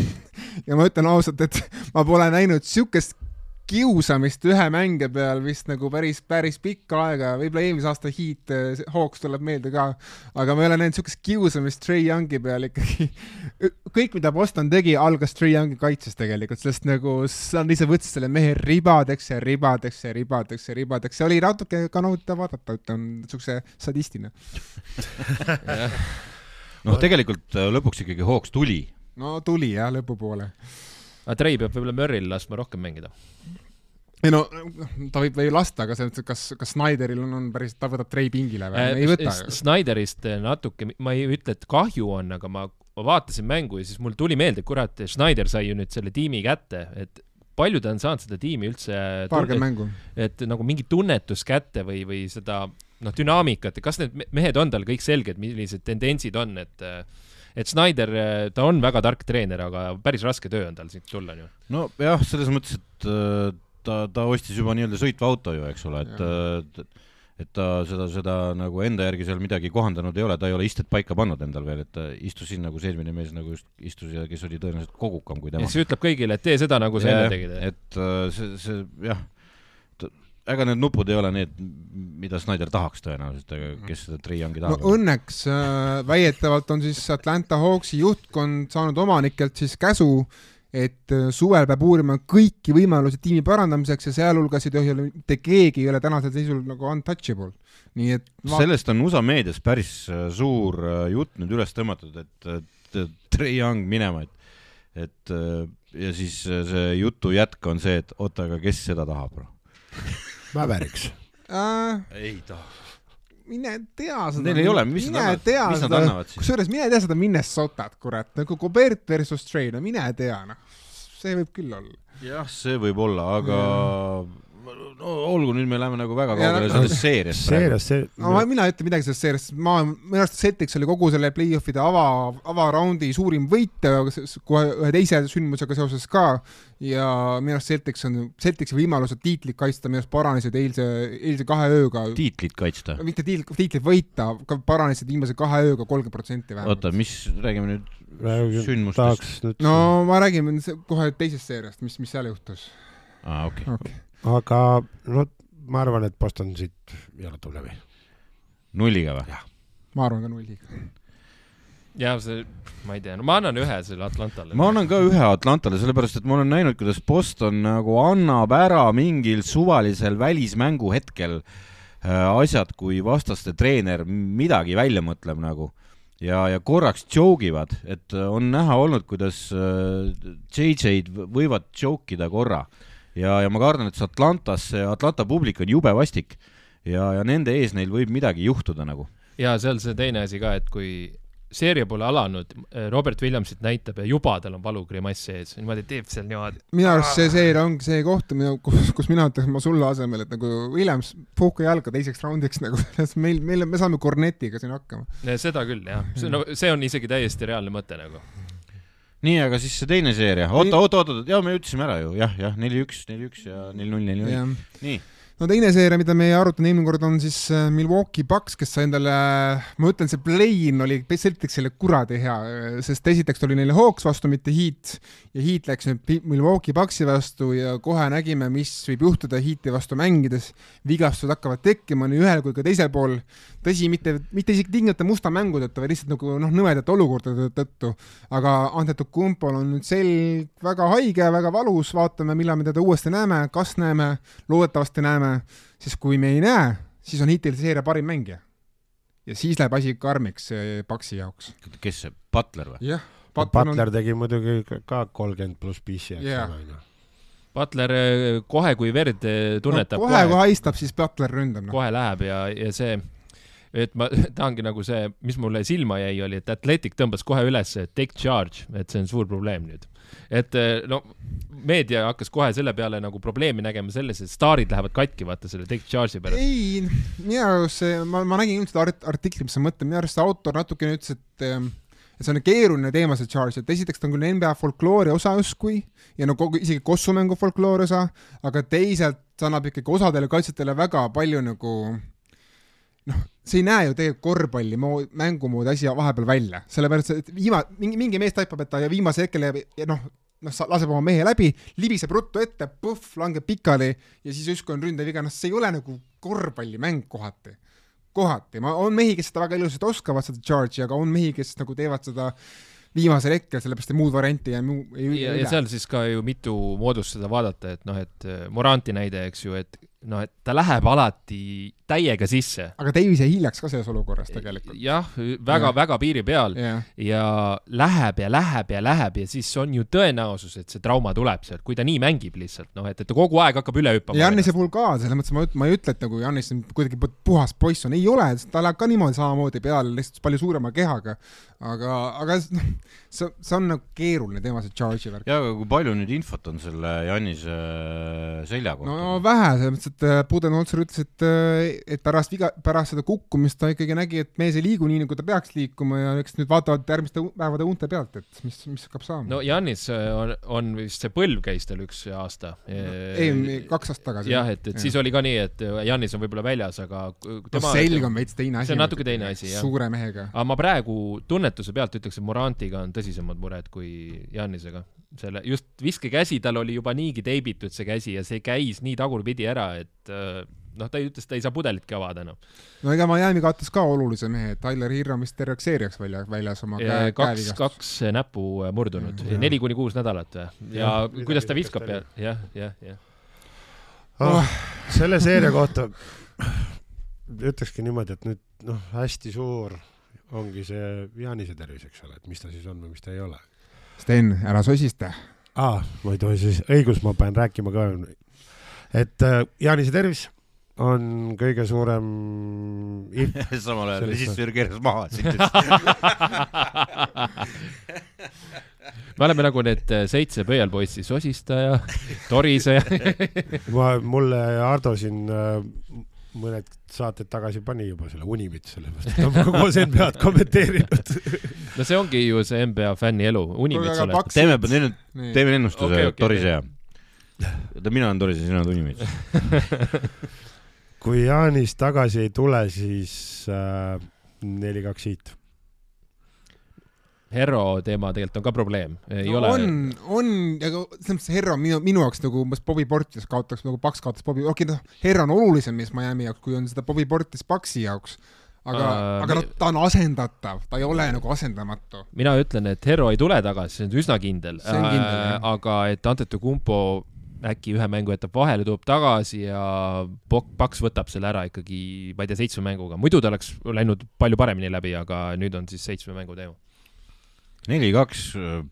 Ja ma ütlen ausalt, et ma pole näinud siukest kiusamist ühe mängija peal vist nagu päris, päris pikka aega, võib-olla eelmise aasta Heat äh, Hawks tuleb meelde ka, aga ma ei ole näinud siukest kiusamist Trey Youngi peal ikkagi. kõik, mida Boston tegi, algas Trey Youngi kaitses tegelikult, sest nagu sa ise võtsid selle mehe ribadeks ja ribadeks ja ribadeks ja ribadeks, see oli natuke ka nauditav vaadata, ütlen siukse sadistina. (laughs) noh, tegelikult äh, lõpuks ikkagi hoogs tuli. no tuli jah, lõpupoole. Aga Trey peab võib-olla Murry'l laskma rohkem mängida. ei no ta võib või lasta, aga et kas, kas Snyderil on, on päris, ta võtab Trey pingile või? ei võta ju. Snyderist äh, natuke, ma ei ütle, et kahju on, aga ma, ma vaatasin mängu ja siis mul tuli meelde, kurat, Snyder sai ju nüüd selle tiimi kätte, et palju ta on saanud seda tiimi üldse paarkümmend mängu. et nagu mingi tunnetus kätte või, või seda noh, dünaamikat, kas need me- mehed on tal kõik selged, millised tendentsid on, et et Snyder, ta on väga tark treener, aga päris raske töö on tal siit tulla on ju. nojah, selles mõttes, et äh, ta, ta ostis juba nii-öelda sõitva auto ju, eks ole, et äh, et ta seda, seda nagu enda järgi seal midagi kohandanud ei ole, ta ei ole istet paika pannud endal veel, et ta istus siin nagu see eelmine mees nagu just istus ja kes oli tõenäoliselt kogukam kui ja tema. siis ütleb kõigile, et tee seda, nagu sa enne tegid. et äh, see, see jah, ega need nupud ei ole need, mida Snyder tahaks tõenäoliselt, aga kes seda Triangi no tahab. õnneks äh, väidetavalt on siis Atlanta Hawksi juhtkond saanud omanikelt siis käsu, et äh, suvel peab uurima kõiki võimalusi tiimi parandamiseks ja sealhulgas ei tohi olla mitte keegi ei ole tänasel seisul nagu untouchable. nii et vaat- sellest on USA meedias päris äh, suur äh, jutt nüüd üles tõmmatud, et, Trey Young minema, et, et ja siis see jutu jätk on see, et oota, aga kes seda tahab, noh? Mäveriks. äh, ei taha. mine tea seda. Neil ei ole, mis nad mine annavad, tea mis nad seda, annavad siis? kusjuures mine tea seda Minnesotat, kurat, nagu Gobert versus Trey, no mine tea, noh, see võib küll olla. jah, see võib olla, aga no olgu, nüüd me läheme nagu väga kaugele sellest seeriast praegu. seerias see no ma, mina ei ütle midagi sellest seeriast, ma, minu arust Celtics oli kogu selle play-off'ide ava, avaraundi suurim võitja s- kohe ühe teise sündmusega seoses ka ja minu arust Celtics on, Celticsi võimalused tiitlit kaitsta minu arust paranesid eilse, eilse kahe ööga. tiitlit kaitsta. mitte tiitlit, tiitlit võita, paranesid viimase kahe ööga kolmkümmend protsenti vähemalt oota,. mis, räägime nüüd sündmustest. no ma räägin kohe teisest seeriast, mis, mis seal juhtus aa, okei. okay.. Aga no ma arvan, et Boston siit jalutab läbi. nulliga või? ma arvan ka nulliga. ja see, ma ei tea, no ma annan ühe selle Atlantale. ma annan ka ühe Atlantale, sellepärast et ma olen näinud, kuidas Boston nagu annab ära mingil suvalisel välismängu hetkel äh, asjad, kui vastaste treener midagi välja mõtleb nagu ja, ja korraks joke ivad, et on näha olnud, kuidas äh, JJ-d võivad joke ida korra ja, ja ma kardan, et see Atlantas, see Atlanta publik on jube vastik ja, ja nende ees neil võib midagi juhtuda nagu. ja seal see teine asi ka, et kui seeria pole alanud, Robert Williamsit näitab ja juba tal on valugrimass ees, niimoodi teeb seal niimoodi. minu arust see seeria ongi see koht, kus, kus mina ütleks ma sulle asemel, et nagu Williams, puhka jalga teiseks raundiks nagu, meil, meil, me saame kornetiga siin hakkama. seda küll jah, see no see on isegi täiesti reaalne mõte nagu. nii, aga siis see teine seeria, oota, oota, oota, jaa, me ütlesime ära ju, jah, jah, neli-üks, neli-üks ja neli-null, neli-null. nii, no teine seeria, mida me ei arutanud eelmine kord, on siis äh, Milwaukee Bucks, kes sai endale, ma ütlen, see play-in oli Celticsile kuradi hea, sest esiteks tuli neile Hawks vastu, mitte Heat. Ja Heat läks nüüd Milwaukee Bucksi vastu ja kohe nägime, mis võib juhtuda Heati vastu mängides. vigastused hakkavad tekkima nii ühel kui ka teisel pool. tõsi, mitte, mitte isegi tingimata musta mängu tõttu, vaid lihtsalt nagu noh, nõmedate olukordade tõttu. aga Antetokounmpol on nüüd selg väga haige, väga valus, vaatame, millal me teda uuesti näeme, kas näeme, loodetavasti näeme, sest kui me ei näe, siis on Heatil seeria parim mängija. ja siis läheb asi karmiks eh, Paxi jaoks. kes see, Butler või? jah, Butler tegi muidugi ka- kolmkümmend pluss pissi, eks Jah. ole, onju. Butler eh, kohe, kui verd eh, tunnetab no,, kohe, kui haistab, siis Butler ründab noh. no.. kohe läheb ja, ja see, et ma (laughs) tahangi nagu see, mis mulle silma jäi, oli, et Athletic tõmbas kohe üles take charge, et see on suur probleem nüüd. et eh, no meedia hakkas kohe selle peale nagu probleemi nägema selles, et staarid lähevad katki, vaata selle take charge'i pärast. ei, minu arust see, ma, ma nägin ilmselt art-, artikli, mis sa mõtled, minu arust see autor natukene ütles, et ehm, et see on keeruline teema, see charge, et esiteks ta on küll NBA folkloori osa justkui ja no kogu, isegi kossumängu folkloori osa, aga teisalt see annab ikkagi osadele kaitsjatele väga palju nagu noh, see ei näe ju tegelikult korvpalli mood, mängu moodi asi vahepeal välja, sellepärast et viima-, mingi, mingi mees taipab, et ta ja viimasel hetkel jääb ja noh, noh, laseb oma mehe läbi, libiseb ruttu ette, puhh, langeb pikali ja siis justkui on ründeviga, noh, see ei ole nagu korvpallimäng kohati. kohati, ma, on mehi, kes seda väga ilusasti oskavad, seda charge'i, aga on mehi, kes nagu teevad seda viimasel hetkel, sellepärast et muud varianti ei ei ja, ja seal siis ka ju mitu moodust seda vaadata, et noh, et Moranti näide, eks ju, et noh, et ta läheb alati täiega sisse. aga Davis jäi hiljaks ka selles olukorras tegelikult. jah, väga-väga piiri peal jah, ja läheb ja läheb ja läheb ja siis on ju tõenäosus, et see trauma tuleb sealt, kui ta nii mängib lihtsalt, noh, et, et ta kogu aeg hakkab üle hüppama. ja Jannise puhul ka, selles mõttes ma ma ei ütle, et nagu Jannis on kuidagi pu- puhas poiss on, ei ole, ta läheb ka niimoodi samamoodi peale, lihtsalt palju suurema kehaga. aga, aga noh, see, see on nagu keeruline teema, see charge'i värk. jaa, aga kui palju nüüd infot on selle Jannise äh, selja kohta no vähe, selles mõttes, et äh, Budenholzer ütles, et, et pärast viga, pärast seda kukkumist ta ikkagi nägi, et mees ei liigu nii, nagu ta peaks liikuma ja eks nüüd vaatavad järgmiste päevade unte pealt, et mis, mis hakkab saama no Jannis äh, on, on vist see põlv käis tal üks aasta. ei, kaks aastat tagasi. jah, et, et siis oli ka nii, et Jannis on võib-olla väljas, aga no tema selg on veits teine asi. see on natuke teine asi, jah. suure mehega. aga ma praegu tunnetuse pealt ütleks, et Morantiga on tõsisemad mured kui Jannisega. selle, just viskekäsi tal oli juba niigi teibitud see käsi ja see käis nii tagurpidi ära, et äh, noh, ta ütles, ta ei saa pudelitki avada enam no ega Miami kaotas ka olulise mehe, Tyler Hirram vist terveks seeriaks välja, väljas oma käe, no,. kaks, kaks näppu äh, murdunud, neli kuni kuus nädalat või? ja Jah, kuidas ta viskab ja jah, jah, jah. oh,. selle seeria kohta (clears throat) ütlekski niimoodi, et nüüd noh, hästi suur ongi see Jaanise tervis, eks ole, et mis ta siis on või mis ta ei ole. Sten, ära sosista. aa, ma ei tohi siis, õigus, ma pean rääkima ka. et äh, Jaanise tervis on kõige suurem (laughs) samal ajal režissöör keeras maha, et siit me oleme nagu need äh, seitse pöialpoissi, sosistaja, toriseja. (laughs) ma, mulle Ardo siin äh, mõned saated tagasi pani juba selle Unimit, sellepärast et ta on koos NBA-d kommenteerinud. (laughs) no see ongi ju see NBA fänni elu, unimits Kuulge, aga oled. Paks- teeme, teeme, teeme ennustuse okay, okay, Torise ja. mina olen Torise, sina oled Unimits. (laughs) kui Jaanis tagasi ei tule, siis äh, neli-kaks hiit. Hero teema tegelikult on ka probleem, no, ole. on, on, aga selles mõttes Herro minu, minu jaoks nagu umbes Bobby Portis kaotaks nagu Paks kaotas Bobby, okei okay, noh, Herro on olulisem mees Miami jaoks, kui on seda Bobby Portis Paksi jaoks. aga Äh, aga noh, ta on asendatav, ta ei ole nagu asendamatu. mina ütlen, et Hero ei tule tagasi, see on üsna kindel. Jah. aga et Antetokounmpo äkki ühe mängu jätab vahele, tuleb tagasi ja Pok- Paks võtab selle ära ikkagi, ma ei tea, seitsme mänguga. muidu ta oleks läinud palju paremini läbi, aga nüüd on siis seitsme mängu teema. neli-kaks,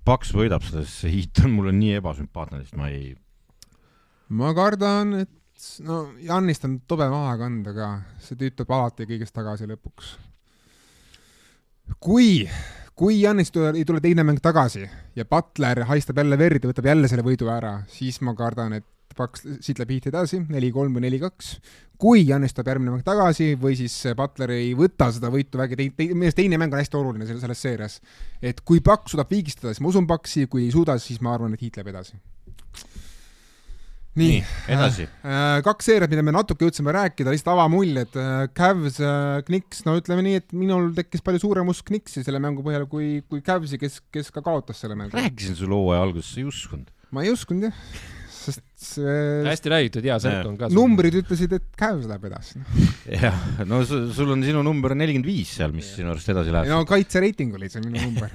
Paks võidab seda, see hiit on mulle nii ebasümpaatne, sest ma ei, ma kardan, et no Jannist on tobe maha kanda ka, see tüüp tuleb alati kõigest tagasi lõpuks. kui, kui Jannist tule- ei tule teine mäng tagasi ja Butler haistab jälle verd ja võtab jälle selle võidu ära, siis ma kardan, et Paks siit läheb hiit edasi, neli-kolm või neli-kaks. kui Jannis tuleb järgmine mäng tagasi või siis Butler ei võta seda võitu väga, minu arust teine mäng on hästi oluline selles, selles seerias. et kui Paks suudab viigistada, siis ma usun Paksi, kui ei suuda, siis ma arvan, et hiit läheb edasi. nii, nii, edasi. Äh, kaks seeriat, mida me natuke jõudsime rääkida, lihtsalt avamuljed. Cavs, Knicks, no ütleme nii, et minul tekkis palju suurem usk Knicksi selle mängu põhjal kui, kui Cavsi, kes, kes ka kaotas selle mängu. rääkisin sulle hooaja alguses, sa ei uskunud. ma ei uskunud jah, sest see hästi räägitud, hea särk on ka. numbrid ütlesid, et Cavs läheb edasi. jah, no sul on sinu number nelikümmend viis seal, mis sinu arust edasi läheb. no kaitsereiting oli see minu number.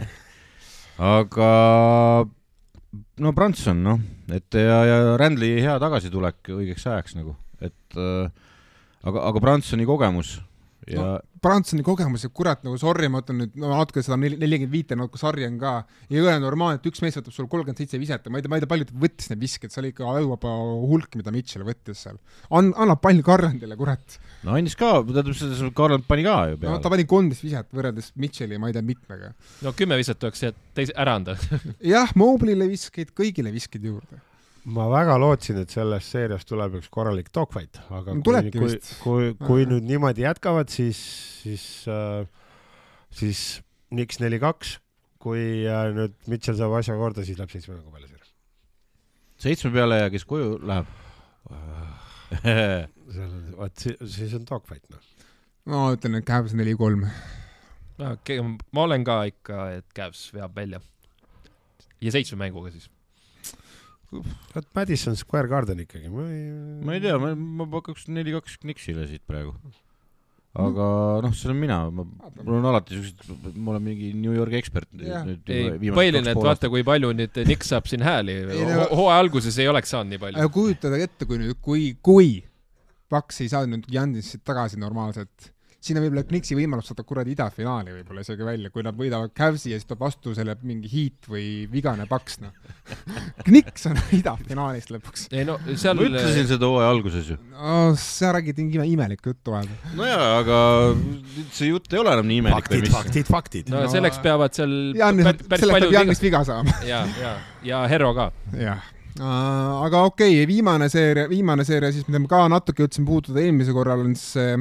(laughs) aga no Branson noh, et ja, ja Randli hea tagasitulek õigeks ajaks nagu, et äh, aga, aga Bransoni kogemus ja no. Bransoni kogemus ja kurat nagu sorry, ma ütlen nüüd, no natuke seda neli- nelikümmend viite natuke sarja on ka, ei ole normaalne, et üks mees võtab sul kolmkümmend seitse viset ja ma ei tea, ma ei tea, palju ta võttis neid viskeid, see oli ikka ajuvaba hulk, mida Mitchell võttis seal. An-, annab palli Garlandile, kurat. no andis ka, tähendab, see Garland pani ka ju no peale ta pani kolmteist viset võrreldes Mitchelli, ma ei tea, mitmega. no kümme viset tuleks teise ära anda. (laughs) jah, Mobley'le viskeid, kõigile viskeid juurde. Ma väga lootsin, et sellest seeriast tuleb üks korralik dogfight, aga No kui, kui, kui, kui nüüd niimoodi jätkavad, siis, siis äh,, siis Knicks neli-kaks, kui äh, nüüd Mitchell saab asja korda, siis läheb seitsme mängu peale seeria. seitsme peale ja kes koju läheb (laughs) seal on, vot si- siis on dogfight noh. ma ütlen, et Cavs neli-kolm. ma olen ka ikka, et Cavs veab välja. ja seitsme mänguga siis. Vot Madison Square Garden ikkagi, ma ei. ma ei tea, ma, ma pakuks neli-kaks Knicksile siit praegu. aga noh, see olen mina, ma, mul on alati siuksed, ma olen mingi New Yorgi ekspert põhiline, et vaata, kui palju nüüd Nick saab siin hääli (laughs) Ei, no-. hooaja alguses ei oleks saanud nii palju aga. kujutage ette, kui nüüd, kui, kui Paks ei saa nüüd Jannissit tagasi normaalselt, siin on võib-olla Knicksi võimalus saada kuradi idafinaali võib-olla isegi välja, kui nad võidavad Cavsi ja siis tuleb vastu selle mingi Heat või vigane Paks, noh. (laughs) Knicks on (laughs) idafinaalis lõpuks ei no seal ma ütlesin seda hooaja alguses ju. oh,. sa räägid mingi ime, imelikku juttu vahepeal. nojaa, aga nüüd see jutt ei ole enam nii imelik faktid, faktid, faktid. no No, selleks peavad seal Jannis, selleks palju peab Jannist viga saama. (laughs) ja, ja, ja Hero ka. jah, aga okei okay,, viimane seeria, viimane seeria siis, mida me ka natuke jõudsime puudutada eelmisel korral, on see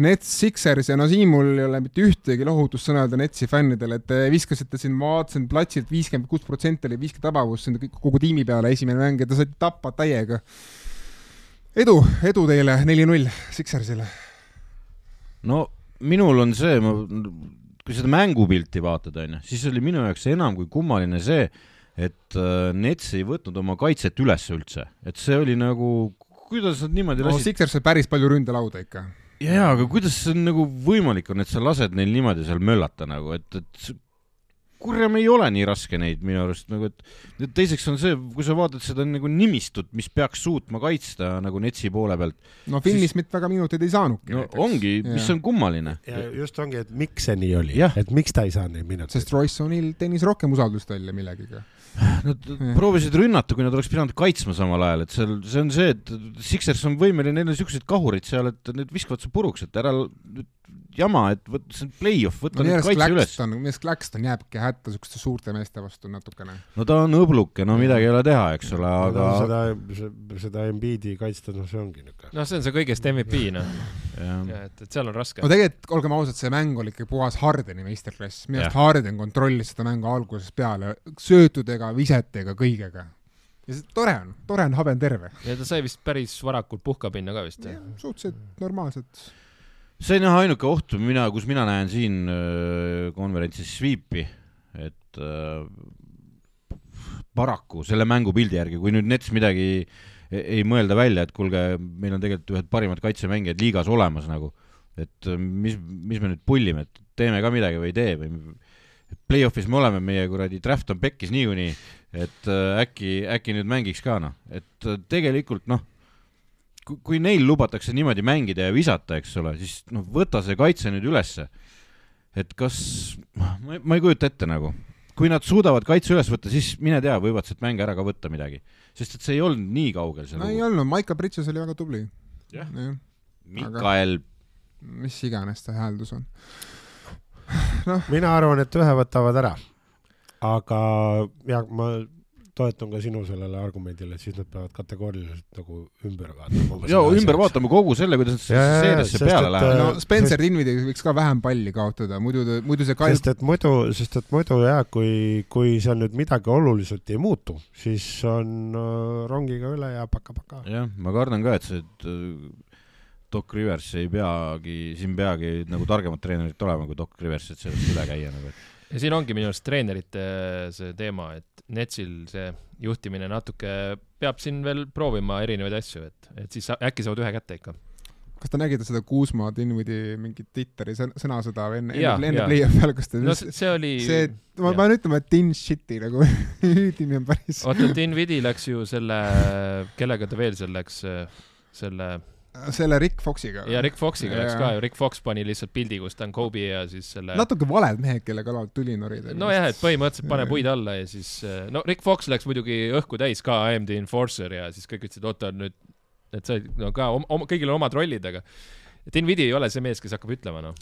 Nets Sixers ja no siin mul ei ole mitte ühtegi lohutussõna öelda Netsi fännidele, et te viskasite siin, ma vaatasin platsilt viiskümmend kuus protsenti oli visketabavus siin kõik- kogu tiimi peale esimene mäng ja te saite tappa täiega. edu, edu teile, neli-null Sixersile. no minul on see, ma, kui seda mängupilti vaatad, onju, siis oli minu jaoks enam kui kummaline see, et äh, Nets ei võtnud oma kaitset üles üldse, et see oli nagu, kuidas nad niimoodi no lasid Sixers sai päris palju ründelauda ikka. ja, ja aga kuidas see on nagu võimalik on, et sa lased neil niimoodi seal möllata nagu, et, et kurjam ei ole nii raske neid minu arust nagu, et teiseks on see, kui sa vaatad seda nagu nimistut, mis peaks suutma kaitsta nagu Netsi poole pealt, no Finney Smith väga minuteid ei saanudki no ongi, mis on kummaline. ja just ongi, et miks see nii oli et miks ta ei saanud neid minuteid. sest Royce O'Neal teenis rohkem usaldust välja millegiga. Nad proovisid rünnata, kui nad oleks pidanud kaitsma samal ajal, et seal, see on see, et Sixers on võimeline, neil on siuksed kahurid seal, et need viskavad su puruks, et ära nüüd jama, et võt-, see on play-off, võta no nüüd kaitse üles. Arust Claxton jääbki hätta siukeste suurte meeste vastu natukene. no ta on õbluke, no midagi ei ole teha, eks ole, aga aga seda, seda Embiidi kaitsta, noh, see ongi niuke. noh, see on see kõigest MVP noh, (laughs) et, et seal on raske no. tegelikult, olgem ausad, see mäng oli ikka puhas Hardeni meisterklass, minu arust. Harden kontrollis seda mängu algusest peale, söötudega, visetega, kõigega. ja see tore on, tore on, habe on terve. ja ta sai vist päris varakult puhka minna ka vist. suhteliselt normaalselt. See on jah ainuke oht, mina, kus mina näen siin öö, konverentsis sweep'i, et öö, paraku selle mängupildi järgi, kui nüüd Nets midagi ei, ei mõelda välja, et kuulge, meil on tegelikult ühed parimad kaitsemängijad liigas olemas nagu, et äh, mis, mis me nüüd pullime, et teeme ka midagi või ei tee või play-off'is me oleme, meie kuradi draft on pekkis niikuinii, et äh, äkki, äkki nüüd mängiks ka noh, et äh, tegelikult noh, kui neil lubatakse niimoodi mängida ja visata, eks ole, siis noh, võta see kaitse nüüd ülesse. et kas, ma, ma ei kujuta ette nagu, kui nad suudavad kaitse üles võtta, siis mine tea, võivad sealt mänge ära ka võtta midagi, sest et see ei olnud nii kaugel no ei lugu. olnud, Maiko Bridges oli väga tubli. Jah. jah, Mikael, mis iganes ta hääldus on. mina arvan, et ühe võtavad ära. aga jah, ma toetun ka sinu sellele argumendile, et siis nad peavad kategooriliselt nagu ümber vaatama. ja ümber vaatama kogu selle, kuidas nad Jaa, jaa, seeriasse peale lähevad. no Äh, Spencer sest- Dinwiddie võiks ka vähem palli kaotada, muidu, muidu see Kyle sest et muidu, sest et muidu jah, kui, kui seal nüüd midagi oluliselt ei muutu, siis on äh, rongiga üle ja paka-paka. jah, ma kardan ka, et see et, äh, Doc Rivers ei peagi, siin peagi nagu targemat treenerit olema kui Doc Rivers, et sellest üle käia nagu, et ja siin ongi minu arust treenerite see teema, et Netsil see juhtimine natuke peab siin veel proovima erinevaid asju, et, et siis äkki saavad ühe kätte ikka. kas te nägite seda Kuusma Dinwiddie mingit Twitteri sõn- sõnasõda või enne, enne, enne play-off'i algust? No see, oli, see, ma pean ütlema, et tin shit'i nagu (laughs) hüüdini on päris, oota, Dinvidi läks ju selle, kellega ta veel seal läks, selle selle Rick Foxiga. ja Rick Foxiga läks Jaa. ka ju, Rick Fox pani lihtsalt pildi, kus ta on Kobe ja siis selle natuke valed mehed, kelle kallal tuli norida. nojah, et põhimõtteliselt pane puid alla ja siis no Rick Fox läks muidugi õhku täis ka AMD Enforcer ja siis kõik ütlesid, oota nüüd, et sa no ka oma, kõigil on omad rollid, aga Dinvidi ei ole see mees, kes hakkab ütlema noh.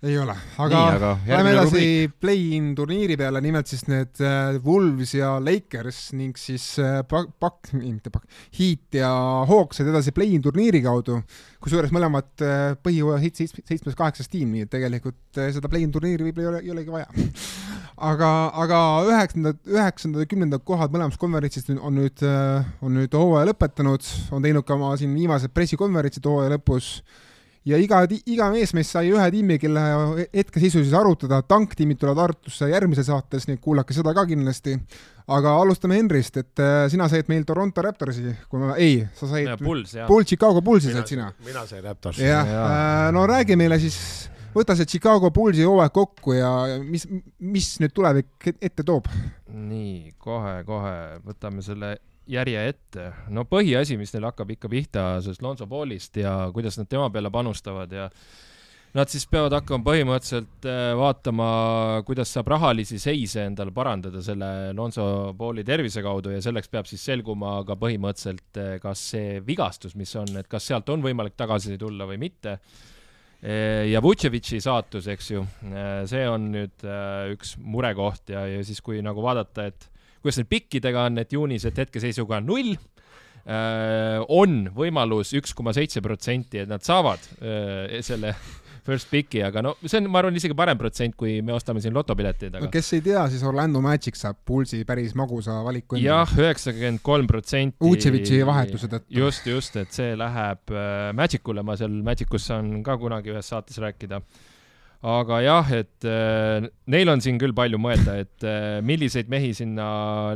Ei ole, nii, aga aga Lähme edasi play-in turniiri peale, nimelt siis need äh, Wolves ja Lakers ning siis äh, Pak-, Pak-, mitte Pak-, Heat ja Hawks said edasi play-in turniiri kaudu, kusjuures mõlemad äh, põhijõua hit seitsme, seitsmes-kaheksas tiim, nii et tegelikult seda play-in turniiri võib-olla ei ole, ei olegi vaja. (laughs) aga, aga üheksandad, üheksandad ja kümnendad kohad mõlemast konverentsist nüüd- on nüüd, on nüüd hooaja lõpetanud, on teinud ka oma siin viimased pressikonverentsid hooaja lõpus ja iga, iga mees meist sai ühe tiimi, kelle hetkeseisu siis arutada, tanktiimid tulevad Tartusse järgmises saates, nii et kuulake seda ka kindlasti. aga alustame Henrist, et äh, sina said meil Toronto Raptorsi, kui ma, ei, sa said jah. Bull Chicago Bullsi said sina. mina sain Raptorsi. jah, no räägi meile siis, võta see Chicago Bullsi hooaeg kokku ja ja mis, mis nüüd tulevik ette toob? nii, kohe-kohe võtame selle järje ette. no põhiasi, mis neil hakkab ikka pihta sellest Lonzo Ballist ja kuidas nad tema peale panustavad ja nad siis peavad hakkama põhimõtteliselt äh, vaatama, kuidas saab rahalisi seise endale parandada selle Lonzo Balli tervise kaudu ja selleks peab siis selguma ka põhimõtteliselt, kas see vigastus, mis on, et kas sealt on võimalik tagasi tulla või mitte ja Vutševitši saatus, eks ju, see on nüüd äh, üks murekoht ja, ja siis, kui nagu vaadata, et kuidas need pikkidega on, et juunis, et hetkeseisuga on null, on võimalus üks koma seitse protsenti, et nad saavad selle (laughs) first pick'i, aga no see on, ma arvan, isegi parem protsent, kui me ostame siin lotopileteid, no kes ei tea, siis Orlando Magic saab Bullsi päris magusa valiku jah, üheksakümmend kolm protsenti. Vutševitši vahetuse tõttu. just, just, et see läheb äh, Magicule, ma seal Magicus saan ka kunagi ühes saates rääkida. Aga jah, et äh, neil on siin küll palju mõelda, et äh, milliseid mehi sinna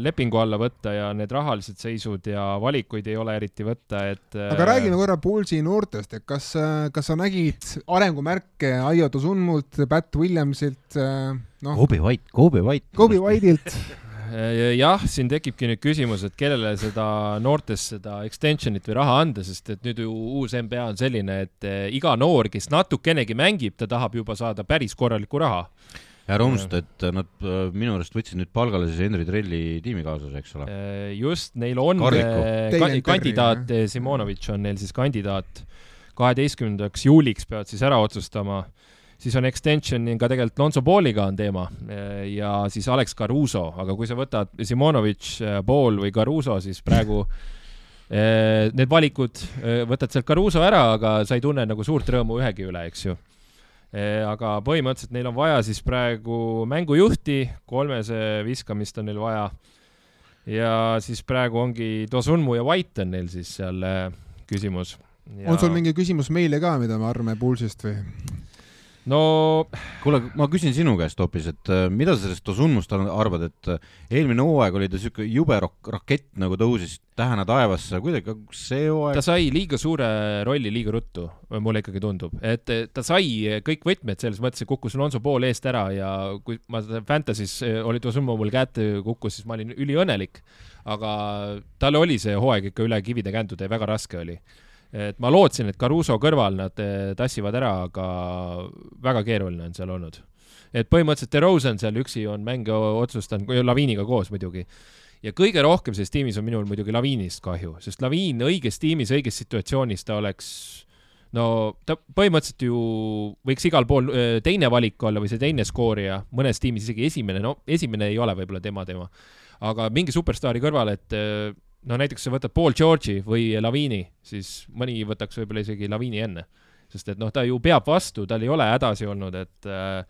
lepingu alla võtta ja need rahalised seisud ja valikuid ei ole eriti võtta, et äh, aga räägime korra Bullsi noortest, et kas, kas sa nägid arengumärke Aio Tosunmult, Pat Williamsilt, noh, Kobe White, Kobe White. Kobe White'ilt, (laughs) jah, siin tekibki nüüd küsimus, et kellele seda noortest seda extension'it või raha anda, sest et nüüd ju uus NBA on selline, et eh, iga noor, kes natukenegi mängib, ta tahab juba saada päris korralikku raha. ära unusta, et nad äh, minu arust võtsid nüüd palgale siis Henry Trelli tiimikaaslase, eks ole. Just, neil on Karliku. kandidaat, Simonovitš on neil siis kandidaat, kaheteistkümnendaks juuliks peavad siis ära otsustama siis on extension ka tegelikult Lonzo Balliga on teema eh, ja siis Alex Caruso, aga kui sa võtad Simonovitš, Ball või Caruso, siis praegu eh, need valikud, võtad sealt Caruso ära, aga sa ei tunne nagu suurt rõõmu ühegi üle, eks ju. aga põhimõtteliselt neil on vaja siis praegu mängujuhti, kolmese viskamist on neil vaja. ja siis praegu ongi Dosunmu ja White on neil siis seal eh, küsimus. on sul mingi küsimus meile ka, mida me arvame Bullsist või? No kuule, ma küsin sinu käest hoopis, et äh, mida sa sellest Osunmust ar- arvad, et äh, eelmine hooaeg oli ta siuke jube rak- rakett nagu tõusis tähena taevasse, kuidagi see hooaeg ta sai liiga suure rolli liiga ruttu, mulle ikkagi tundub, et ta sai kõik võtmed selles mõttes, et kukkus Lonso pool eest ära ja kui ma Fantasy's eh, oli too summa mul kätte kukkus, siis ma olin üliõnnelik. aga tal oli see hooaeg ikka üle kivide kändude ja väga raske oli. Et ma lootsin, et Caruso kõrval nad eh, tassivad ära, aga väga keeruline on seal olnud. et põhimõtteliselt DeRozan seal üksi on mänge otsustanud, Laviiniga koos muidugi ja kõige rohkem selles tiimis on minul muidugi Laviinist kahju, sest Laviin õiges tiimis, õiges situatsioonis ta oleks no ta põhimõtteliselt ju võiks igal pool öö, teine valik olla või see teine skoorija, mõnes tiimis isegi esimene, no esimene ei ole võib-olla tema teema. aga mingi superstaari kõrval, et öö, no näiteks sa võtad Paul George'i või Laviini, siis mõni võtaks võib-olla isegi Laviini enne. sest et noh, ta ju peab vastu, tal ei ole hädasi olnud, et äh,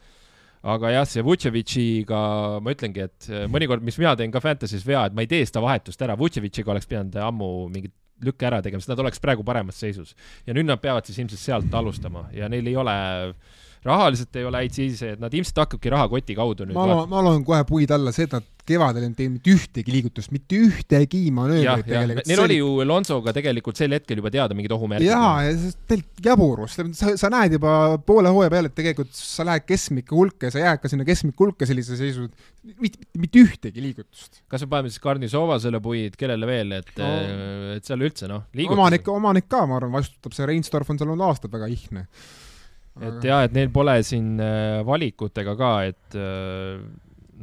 aga jah, see Vutševitšiga ma ütlengi, et äh, mõnikord, mis mina teen ka Fantasy's vea, et ma ei tee seda vahetust ära, Vutševitšiga oleks pidanud ammu mingit lükke ära tegema, sest nad oleks praegu paremas seisus. ja nüüd nad peavad siis ilmselt sealt alustama ja neil ei ole, rahaliselt ei ole häid seise, et nad ilmselt hakkabki rahakoti kaudu nüüd ma loen, ma loen kohe puid alla see, et nad kevadel ei teinud mitte ühtegi liigutust, mitte ühtegi manöövrit tegelikult. neil oli ju Lonsoga tegelikult sel hetkel juba teada mingid ohumärgid. jaa, ja see tegelikult jaburus, sa, sa näed juba poole hooaja peale, et tegelikult sa lähed keskmike hulka ja sa jääd ka sinna keskmike hulka sellise seisu, mitte, mitte ühtegi liigutust. kas me paneme siis Karnisovasele puid, kellele veel, et No. et seal üldse noh, omanik, omanik ka, ma arvan, vastutab, see Reinsdorf on seal olnud aastaid väga ihne. Et jah, et neil pole siin äh, valikutega ka, et äh,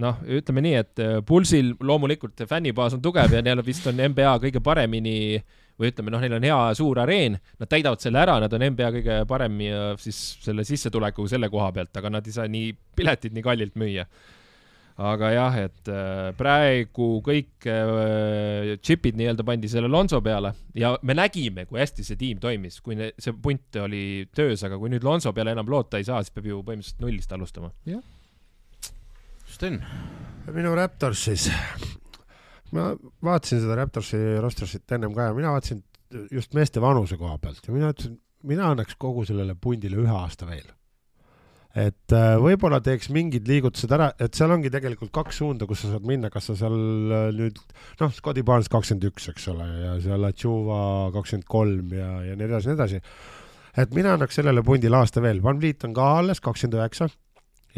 noh, ütleme nii, et äh, Pulsil loomulikult fännibaas on tugev ja neil vist on NBA kõige paremini või ütleme noh, neil on hea suur areen, nad täidavad selle ära, nad on NBA kõige parem ja siis selle sissetulekuga selle koha pealt, aga nad ei saa nii piletit nii kallilt müüa. Aga jah, et äh, praegu kõik äh, džipid nii-öelda pandi selle Lonso peale ja me nägime, kui hästi see tiim toimis, kui ne, see punt oli töös, aga kui nüüd Lonso peale enam loota ei saa, siis peab ju põhimõtteliselt nullist alustama. Sten, minu Raptors siis, ma vaatasin seda Raptorsi rostersit ennem ka ja mina vaatasin just meeste vanuse koha pealt ja mina ütlesin, mina annaks kogu sellele pundile ühe aasta veel. Et äh, võib-olla teeks mingid liigutused ära, et seal ongi tegelikult kaks suunda, kus sa saad minna, kas sa seal äh, nüüd noh, Scotty Barnes kakskümmend üks, eks ole, ja seal Achuva kakskümmend kolm ja, ja nii edasi, nii edasi. et mina annaks sellele pundile aasta veel, Van Vliet on ka alles kakskümmend üheksa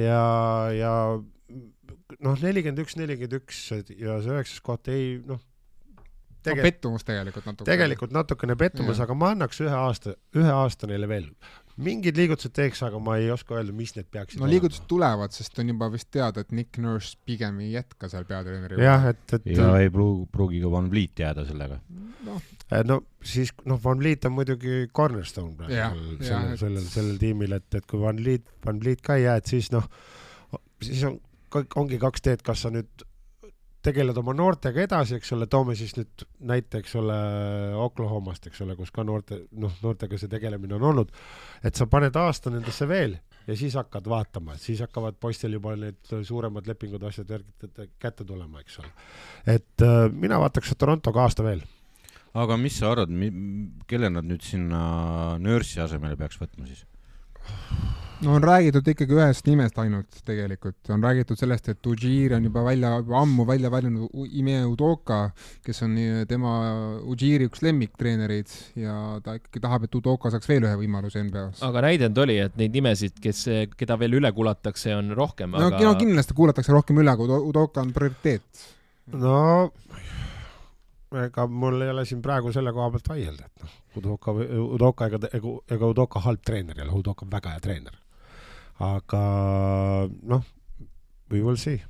ja, ja noh, nelikümmend üks, nelikümmend üks ja see üheksas koht ei noh, no, tegelikult, pettumus tegelikult natuke. tegelikult natukene pettumus, aga ma annaks ühe aasta, ühe aasta neile veel. Mingid liigutused teeks, aga ma ei oska öelda, mis need peaksid no liigutused tulevad, sest on juba vist teada, et Nick Nurse pigem ei jätka seal peatreeneri jah, et, et ja ei pruugi, pruugi ka Van Vliet jääda sellega. noh, et no siis noh, Van Vliet on muidugi cornerstone praegu Jah, sellel, sellel, sellel tiimil, et, et kui Van Vliet, Van Vliet ka ei jää, et siis noh, siis on, ongi kaks teed, kas sa nüüd tegeled oma noortega edasi, eks ole, toome siis nüüd näite, eks ole, Oklahomast, eks ole, kus ka noorte, noh, noortega see tegelemine on olnud, et sa paned aasta nendesse veel ja siis hakkad vaatama, siis hakkavad poistel juba need suuremad lepingud, asjad järgi kätte tulema, eks ole. et äh, mina vaataks Torontoga aasta veel. aga mis sa arvad, kelle nad nüüd sinna Nurse'i asemele peaks võtma siis? No on räägitud ikkagi ühest nimest ainult tegelikult, on räägitud sellest, et Ujiri on juba välja, ammu välja valinud Ime Udoka, kes on nii- tema Ujiri üks lemmiktreenereid ja ta ikkagi tahab, et Udoka saaks veel ühe võimaluse NBA-s. aga näidend oli, et neid nimesid, kes, keda veel üle kulatakse, on rohkem, no aga no kindlasti kuulatakse rohkem üle, kui Udo- Udoka on prioriteet. no ega mul ei ole siin praegu selle koha pealt vaielda, et noh, Udoka, Udoka ega, ega Udoka halb treener ei ole, Udoka on väga hea treener. Aga noh, we will see.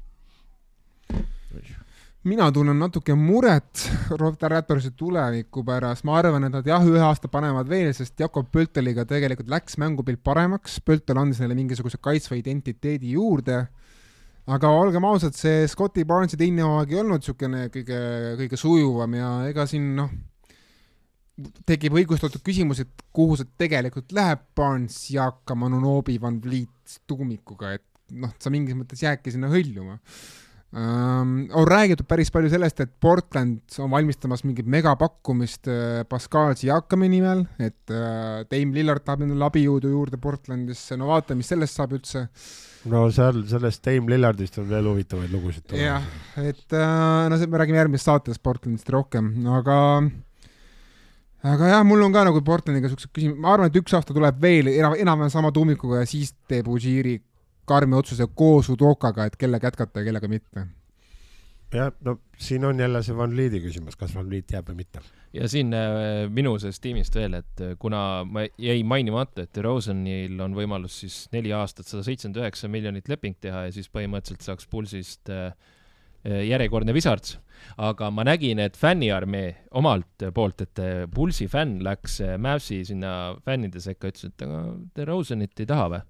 mina tunnen natuke muret Raptorsi tuleviku pärast, ma arvan, et nad jah, ühe aasta panevad veel, sest Jakob Pölteliga tegelikult läks mängupilt paremaks, Pöltel andis neile mingisuguse kaitsva identiteedi juurde. Aga olgem ausad, see Scotti Barnesi teine hooaeg ei olnud niisugune kõige, kõige sujuvam ja ega siin noh, tekib õigustatud küsimus, et kuhu see tegelikult läheb, Barnes, Jaak, Manunobi, Van Vliet tuumikuga, et noh, sa mingis mõttes jäädki sinna hõljuma. Um, on räägitud päris palju sellest, et Portland on valmistamas mingit megapakkumist uh, Pascal Siakami nimel, et uh, Dame Lillard tahab endale abijõudu juurde Portlandisse, no vaatame, mis sellest saab üldse. no seal sellest Dame Lillardist on veel huvitavaid lugusid jah, et uh, no see, me räägime järgmises saates Portlandist rohkem, aga aga jah, mul on ka nagu Portlandiga siuksed küsimused, ma arvan, et üks aasta tuleb veel enam-vähem sama tuumikuga ja siis teeb Ujiri karmi otsuse koos Udokaga, et kellega jätkata ja kellega mitte. jah, no siin on jälle see Van Vlieti küsimus, kas Van Vliet jääb või mitte. ja siin äh, minu sellest tiimist veel, et äh, kuna ma jäi mainimata, et Rosenil on võimalus siis neli aastat sada seitsekümmend üheksa miljonit leping teha ja siis põhimõtteliselt saaks Pulsist äh, järjekordne visards. aga ma nägin, et fänniarmee omalt poolt, et Pulsi fänn läks Mavsi sinna fännide sekka, ütles, et aga te Rosenit ei taha või?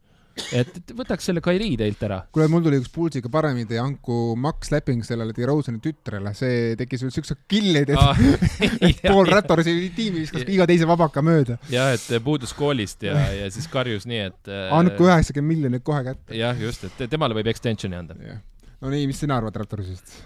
et, võtaks selle Kairi teilt ära. kuule, mul tuli üks Pulsiga parem idee, andku Max leping sellele DeRozani tütrele, see tekkis veel siukse killeid, et ah, (laughs) pool Raptorsi tiimi viskas iga teise vabaka mööda. jah, et puudus koolist ja, ja siis karjus nii, et andku üheksakümmend miljonit kohe kätte. jah, just, et temale võib extension'i anda. No nii, mis sina arvad Raptorsist?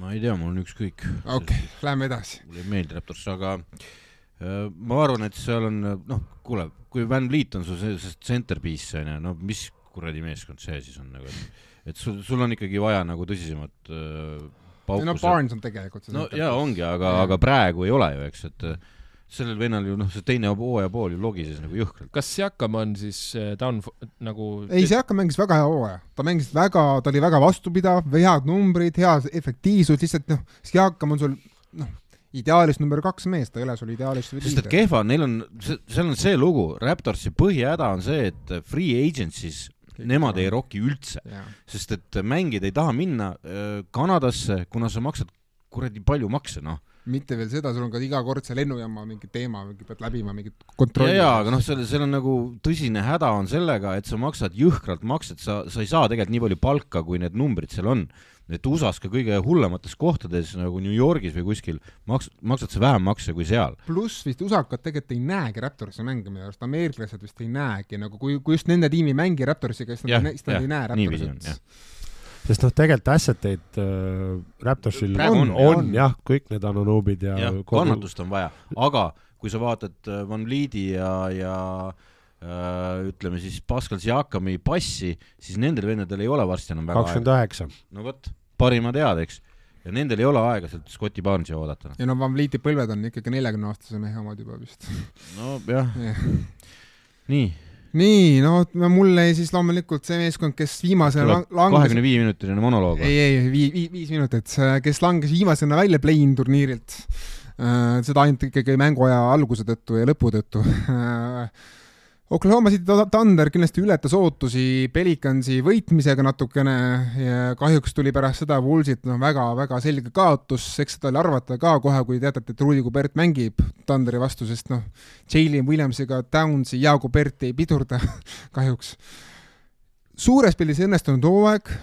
ma ei tea, mul on ükskõik. okei okay,, lähme edasi. mulle ei meeldi Raptors, aga äh, ma arvan, et seal on, noh, kuule kui Van Vliet on su centerpiece onju, no mis kuradi meeskond see siis on nagu, et, et sul, sul on ikkagi vaja nagu tõsisemat äh, pauku. no Barnes on tegelikult see. no jaa, ongi, aga, aga praegu ei ole ju, eks, et äh, sellel vennal ju noh, see teine hooaja pool ju logises nagu jõhkralt. kas Siakam on siis äh, down nagu? ei, Siakam mängis väga hea hooaja, ta mängis väga, ta oli väga vastupidav, head numbrid, hea efektiivsus, lihtsalt noh, Siakam on sul noh, ideaalis number kaks meest, ta ei ole sul ideaalis sest et kehva, neil on, seal on see lugu, Raptorsi põhihäda on see, et free agency's nemad ei roki üldse, sest et mängijad ei taha minna äh, Kanadasse, kuna sa maksad kuradi palju makse, noh mitte veel seda, sul on ka iga kord see lennujaama mingi teema, pead läbima mingit kontrolli. jaa, aga noh, seal, seal on nagu tõsine häda on sellega, et sa maksad jõhkralt makset, sa, sa ei saa tegelikult nii palju palka, kui need numbrid seal on et USA-s ka kõige hullemates kohtades nagu New Yorgis või kuskil maks-, maksad sa vähem makse kui seal. pluss vist USA-kad tegelikult ei näegi Raptorisse mänge minu arust, ameeriklased vist ei näegi nagu kui, kui just nende tiim ei mängi Raptorisiga, siis nad, siis nad ei näe Raptorsit sest noh, tegelikult asset eid äh, Raptorsil on, on, on, on jah, kõik need Anunubid ja, ja kogu... kannatust on vaja, aga kui sa vaatad äh, Van Vliedi ja, ja äh, ütleme siis Pascal Siakami passi, siis nendel vendadel ei ole varsti enam väga kakskümmend üheksa. no vot parimad head, eks. ja nendel ei ole aega sealt Scotti Barnesi oodata. ja no Van Vlieti põlved on ikkagi neljakümne aastase mehe omad juba vist. nojah (laughs) ja. nii nii, no mulle jäi siis loomulikult see meeskond, kes viimasena langes. kahekümne viie minutiline monoloog. ei, ei, vii-, vii-, viis minutit, kes langes viimasena välja play-in turniirilt. Äh, seda ainult ikkagi mänguaja alguse tõttu ja lõpu tõttu (laughs) Oklahoma City Thunder kindlasti ületas ootusi Pelicansi võitmisega natukene ja kahjuks tuli pärast seda Woolsilt noh, väga-väga selge kaotus, eks seda oli arvata ka kohe, kui teatati, et Rudi Kubert mängib Thunderi vastu, sest noh, Jalen Williamsiga Downsi ja Kubert ei pidurda (laughs) kahjuks. suures pildis õnnestunud hooaeg,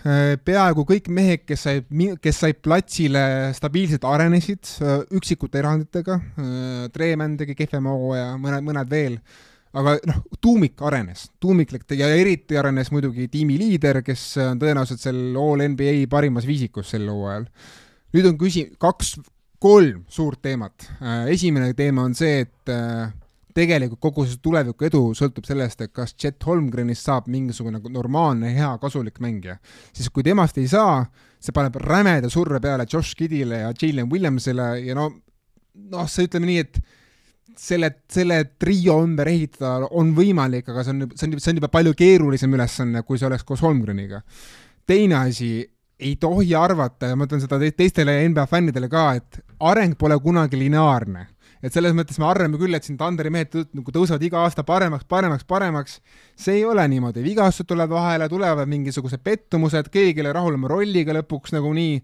peaaegu kõik mehed, kes said, kes said platsile stabiilselt arenesid, üksikute eranditega, Treemann tegi kehvema hooaja, mõned, mõned veel aga noh, tuumik arenes, tuumik ja eriti arenes muidugi tiimi liider, kes on tõenäoliselt seal All NBA parimas viisikus sel hooajal. nüüd on küsi-, kaks, kolm suurt teemat. Äh, esimene teema on see, et äh, tegelikult kogu see tuleviku edu sõltub sellest, et kas Chet Holmgrenist saab mingisugune normaalne, hea, kasulik mängija. siis kui temast ei saa, see paneb rämeda surve peale Josh Kiddile ja Jalen Williamsile ja no noh, see ütleme nii, et selle, selle trio ümber ehitada on võimalik, aga see on, see on, see on juba palju keerulisem ülesanne, kui see oleks koos Holmgreniga. teine asi, ei tohi arvata ja ma ütlen seda teistele NBA fännidele ka, et areng pole kunagi lineaarne. et selles mõttes me arvame küll, et siin Tanderi mehed nagu tõusevad iga aasta paremaks, paremaks, paremaks. see ei ole niimoodi, vigastused tulevad vahele, tulevad mingisugused pettumused, keegi ei ole rahul oma rolliga lõpuks nagunii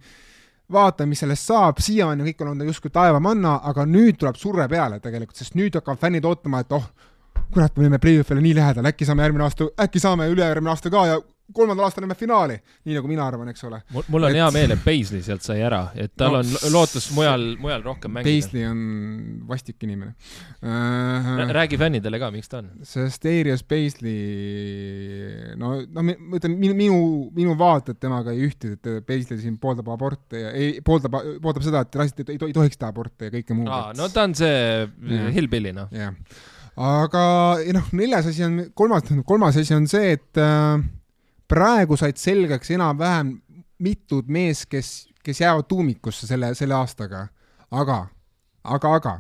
vaatame, mis sellest saab, siiamaani kõik on olnud justkui taevamanna, aga nüüd tuleb surve peale tegelikult, sest nüüd hakkavad fännid ootama, et oh, kurat, me olime play-off'ile nii lähedal, äkki saame järgmine aasta, äkki saame ülejärgmine aasta ka ja kolmandal aastal lähme finaali, nii nagu mina arvan, eks ole. mul on et... hea meel, et Paisley sealt sai ära, et tal no, on lootus mujal, mujal rohkem mängida. Paisley on vastik inimene uh,. räägi fännidele ka, miks ta on? sest Arias Paisley, no, no ma ütlen, minu, minu, minu vaated temaga ei ühti, et Paisley siin pooldab aborte ja ei, pooldab, pooldab seda, et naised ei, ei tohiks teha aborte ja kõike muud. no ta on see hillbilly, noh. jah, aga noh, neljas asi on, kolmas, kolmas asi on see, et äh, praegu said selgeks enam-vähem mitud mees, kes, kes jäävad tuumikusse selle, selle aastaga. aga, aga, aga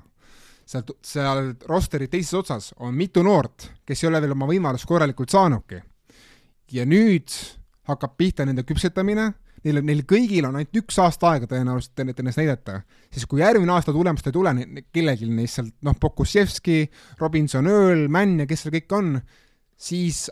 seal, seal rosteri teises otsas on mitu noort, kes ei ole veel oma võimalust korralikult saanudki. ja nüüd hakkab pihta nende küpsetamine, neil, neil kõigil on ainult üks aasta aega tõenäoliselt ennast näidata, siis kui järgmine aasta tulemust ei tule, kellelgi neist sealt, noh, Pokusevski, Robinson, Earl, Mann ja kes seal kõik on, siis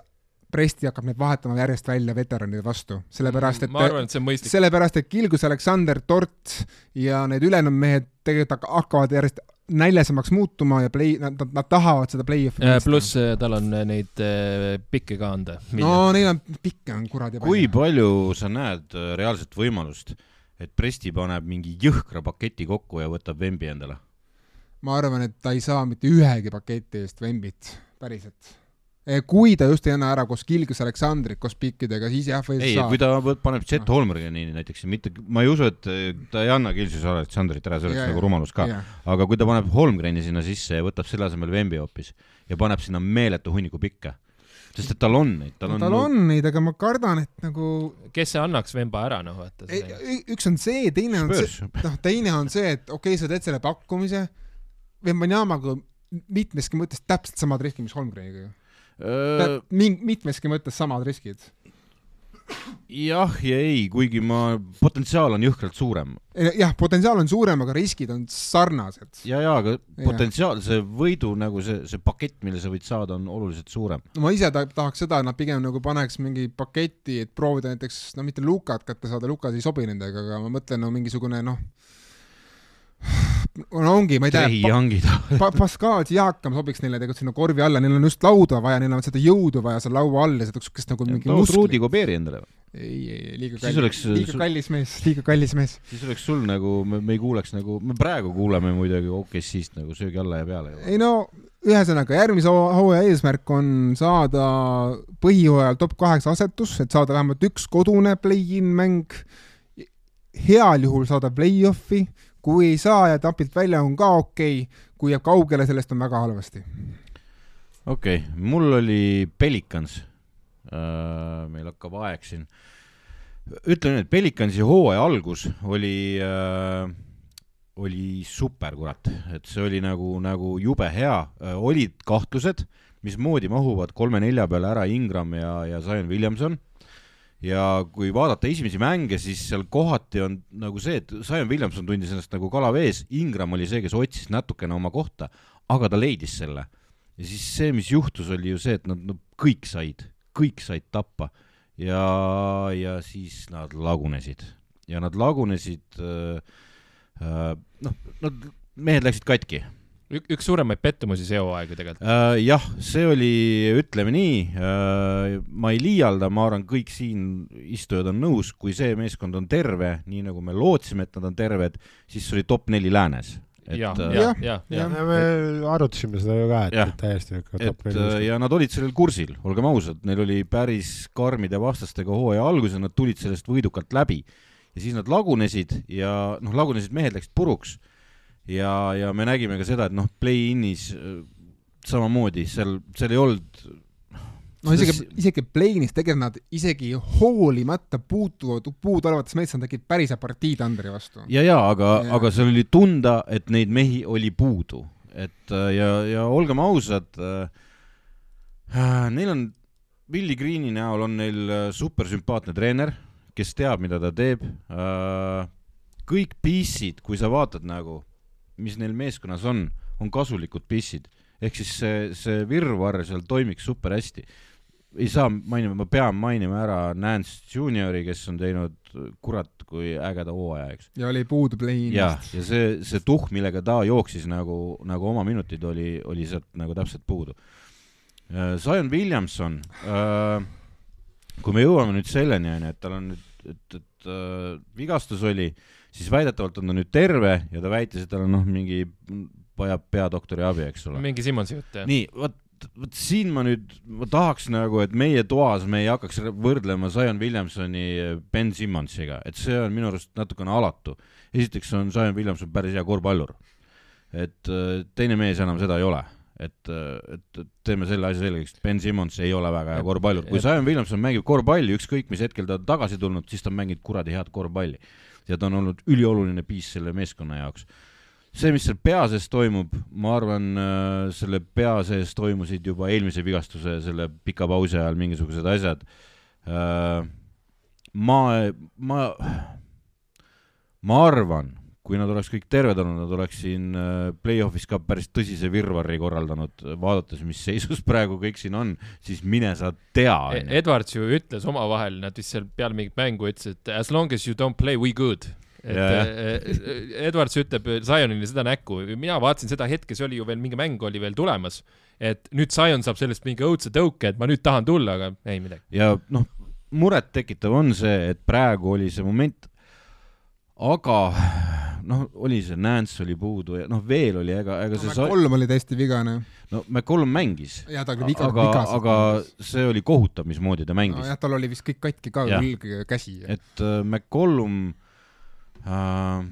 Presti hakkab neid vahetama järjest välja veteranide vastu, sellepärast et ma arvan, et see on mõistlik. sellepärast, et Kilgus Aleksander Tort ja need ülejäänud mehed tegelikult hakkavad järjest näljasemaks muutuma ja play, nad, nad, tahavad seda play-off'i äh, pluss äh, tal on äh, neid pikke ka anda. no neil on pikke on kuradi palju. kui palju sa näed reaalset võimalust, et Presti paneb mingi jõhkra paketi kokku ja võtab Vembi endale? ma arvan, et ta ei saa mitte ühegi paketi eest Vembit, päriselt kui ta just ei anna ära koos Kilgus Aleksandrit koos pikkidega, siis jah, võib ei, kui ta paneb Chet no. Holmgren'i näiteks, mitte, ma ei usu, et ta ei anna Kilgus Aleksandrit ära, see oleks yeah, nagu rumalus ka. Aga kui ta paneb Holmgren'i sinna sisse ja võtab selle asemel Vembi hoopis ja paneb sinna meeletu hunniku pikke, sest et tal on neid, tal on tal on no... neid, aga ma kardan, et nagu kes see annaks Vemba ära, noh, vaata. üks on see, teine on Spurs. see, noh, teine on see, et okei okay,, sa teed selle pakkumise, Vembanyamaga mitmeski mõttes täpselt samad riskid, mis Holmgreniga ju Ming-, mitmeski mõttes samad riskid. jah ja ei, kuigi ma, potentsiaal on jõhkralt suurem. jah, potentsiaal on suurem, aga riskid on sarnased. ja, ja aga potentsiaal, see võidu nagu see, see pakett, mille sa võid saada, on oluliselt suurem. no ma ise ta, tahaks seda, et nad pigem nagu paneks mingi paketi, et proovida näiteks, no mitte Lukat kätte saada, Lukas ei sobi nendega, aga ma mõtlen no mingisugune noh no ongi, ma ei tea pa, (laughs) pa, Pascal Siakam sobiks neile tegelikult sinna korvi alla, neil on just lauda vaja, neil on seda jõudu vaja seal laua all ja seda sihukest nagu mingi musklit. Ruudi Gobeeri endale või? ei, ei, liiga kallis, oleks, liiga kallis mees, liiga kallis mees. siis oleks sul nagu, me ei kuuleks nagu, me praegu kuuleme muidugi OKC-st nagu söögi alla ja peale. ei no ühesõnaga, järgmise hooaja eesmärk on saada põhihooajal top kaheksa asetus, et saada vähemalt üks kodune play-in mäng, heal juhul saada play-off'i kui ei saa ja tapilt välja, on ka okei okay., kui jääb kaugele, sellest on väga halvasti. okei okay., mul oli Pelicans äh,, meil hakkab aeg siin. ütlen nüüd, Pelicansi hooaja algus oli äh, oli super, kurat, et see oli nagu, nagu jube hea äh,, olid kahtlused, mismoodi mahuvad kolme-nelja peale ära Ingram ja, ja Zion Williamson ja kui vaadata esimesi mänge, siis seal kohati on nagu see, et Zion Williamson tundis ennast nagu kala vees, Ingram oli see, kes otsis natukene oma kohta, aga ta leidis selle. ja siis see, mis juhtus, oli ju see, et nad no, kõik said, kõik said tappa. Ja, ja siis nad lagunesid. Ja nad lagunesid äh,, äh, noh, nad, mehed läksid katki üks suuremaid pettumusi see hooaeg ju tegelikult uh,. jah, see oli, ütleme nii uh,, ma ei liialda, ma arvan, kõik siin istujad on nõus, kui see meeskond on terve, nii nagu me lootsime, et nad on terved, siis oli top neli läänes. et ja, äh, ja, ja, ja, ja me arutasime seda ju ka, et, et täiesti top neli. ja nad olid sellel kursil, olgem ausad, neil oli päris karmide vastastega hooaja alguses, nad tulid sellest võidukalt läbi ja siis nad lagunesid ja noh, lagunesid mehed läksid puruks ja, ja me nägime ka seda, et noh, play-in'is äh, samamoodi seal, seal ei olnud no isegi, isegi play-in'is tegelikult nad isegi hoolimata puutuvad, puuduolevatest meestest nad tegid päris hea partii Tandri vastu. ja, ja aga, aga seal oli tunda, et neid mehi oli puudu, et äh, ja, ja olgem ausad äh,, äh, neil on, Willie Green'i näol on neil supersümpaatne treener, kes teab, mida ta teeb. Äh,, kõik piisid, kui sa vaatad nagu mis neil meeskonnas on, on kasulikud pissid. ehk siis see, see virvarr seal toimiks super hästi. ei saa mainima, ma pean mainima ära Nance Juniori, kes on teinud kurat kui ägeda hooaja, eks. ja oli puudu play-in'ist. jah, ja see, see tuhh, millega ta jooksis nagu, nagu oma minutid, oli, oli sealt nagu täpselt puudu. Äh, Zion Williamson äh,, kui me jõuame nüüd selleni, onju, et tal on nüüd, et, et äh, vigastus oli, siis väidetavalt on ta nüüd terve ja ta väitis, et tal on noh, mingi, vajab peadoktori abi, eks ole. mingi Simmonsi jutt, jah? nii, vot, vot siin ma nüüd, ma tahaks nagu, et meie toas me ei hakkaks võrdlema Zion Williamsoni Ben Simmonsiga, et see on minu arust natukene alatu. esiteks on Zion Williamson päris hea korvpallur. et äh, teine mees enam seda ei ole. et, et, et teeme selle asja selgeks, Ben Simmons ei ole väga hea korvpallur, kui Zion Williamson mängib korvpalli, ükskõik mis hetkel ta on tagasi tulnud, siis ta on mänginud kuradi head korvpalli. Ja ta on olnud ülioluline piis selle meeskonna jaoks see, mis seal pea sees toimub, ma arvan, selle pea sees toimusid juba eelmise vigastuse, selle pika pausi ajal mingisugused asjad. ma, ma, ma arvan, kui nad oleks kõik terved olnud, nad oleks siin äh, play-off'is ka päris tõsise virvarri korraldanud, vaadates, mis seisus (laughs) praegu kõik siin on, siis mine sa tea, E-. Edwards ju ütles omavahel, nad vist seal peale mingit mängu ütlesid, et as long as you don't play, we good. et Jaa, äh, Edwards ütleb Zionile seda näkku, mina vaatasin seda hetke, see oli ju veel mingi mäng oli veel tulemas, et nüüd Zion saab sellest mingi õudse tõuke, et ma nüüd tahan tulla, aga ei midagi. ja noh, murettekitav on see, et praegu oli see moment, aga noh, oli see Nance oli puudu ja noh, veel oli, ega, ega see sai, kolm oli täiesti vigane. no McCollum mängis, ja ta oli viga, aga, aga see oli kohutav, mismoodi ta mängis. jah, tal oli vist kõik katki ka, Jah. külg ja käsi. et äh, McCollum äh,,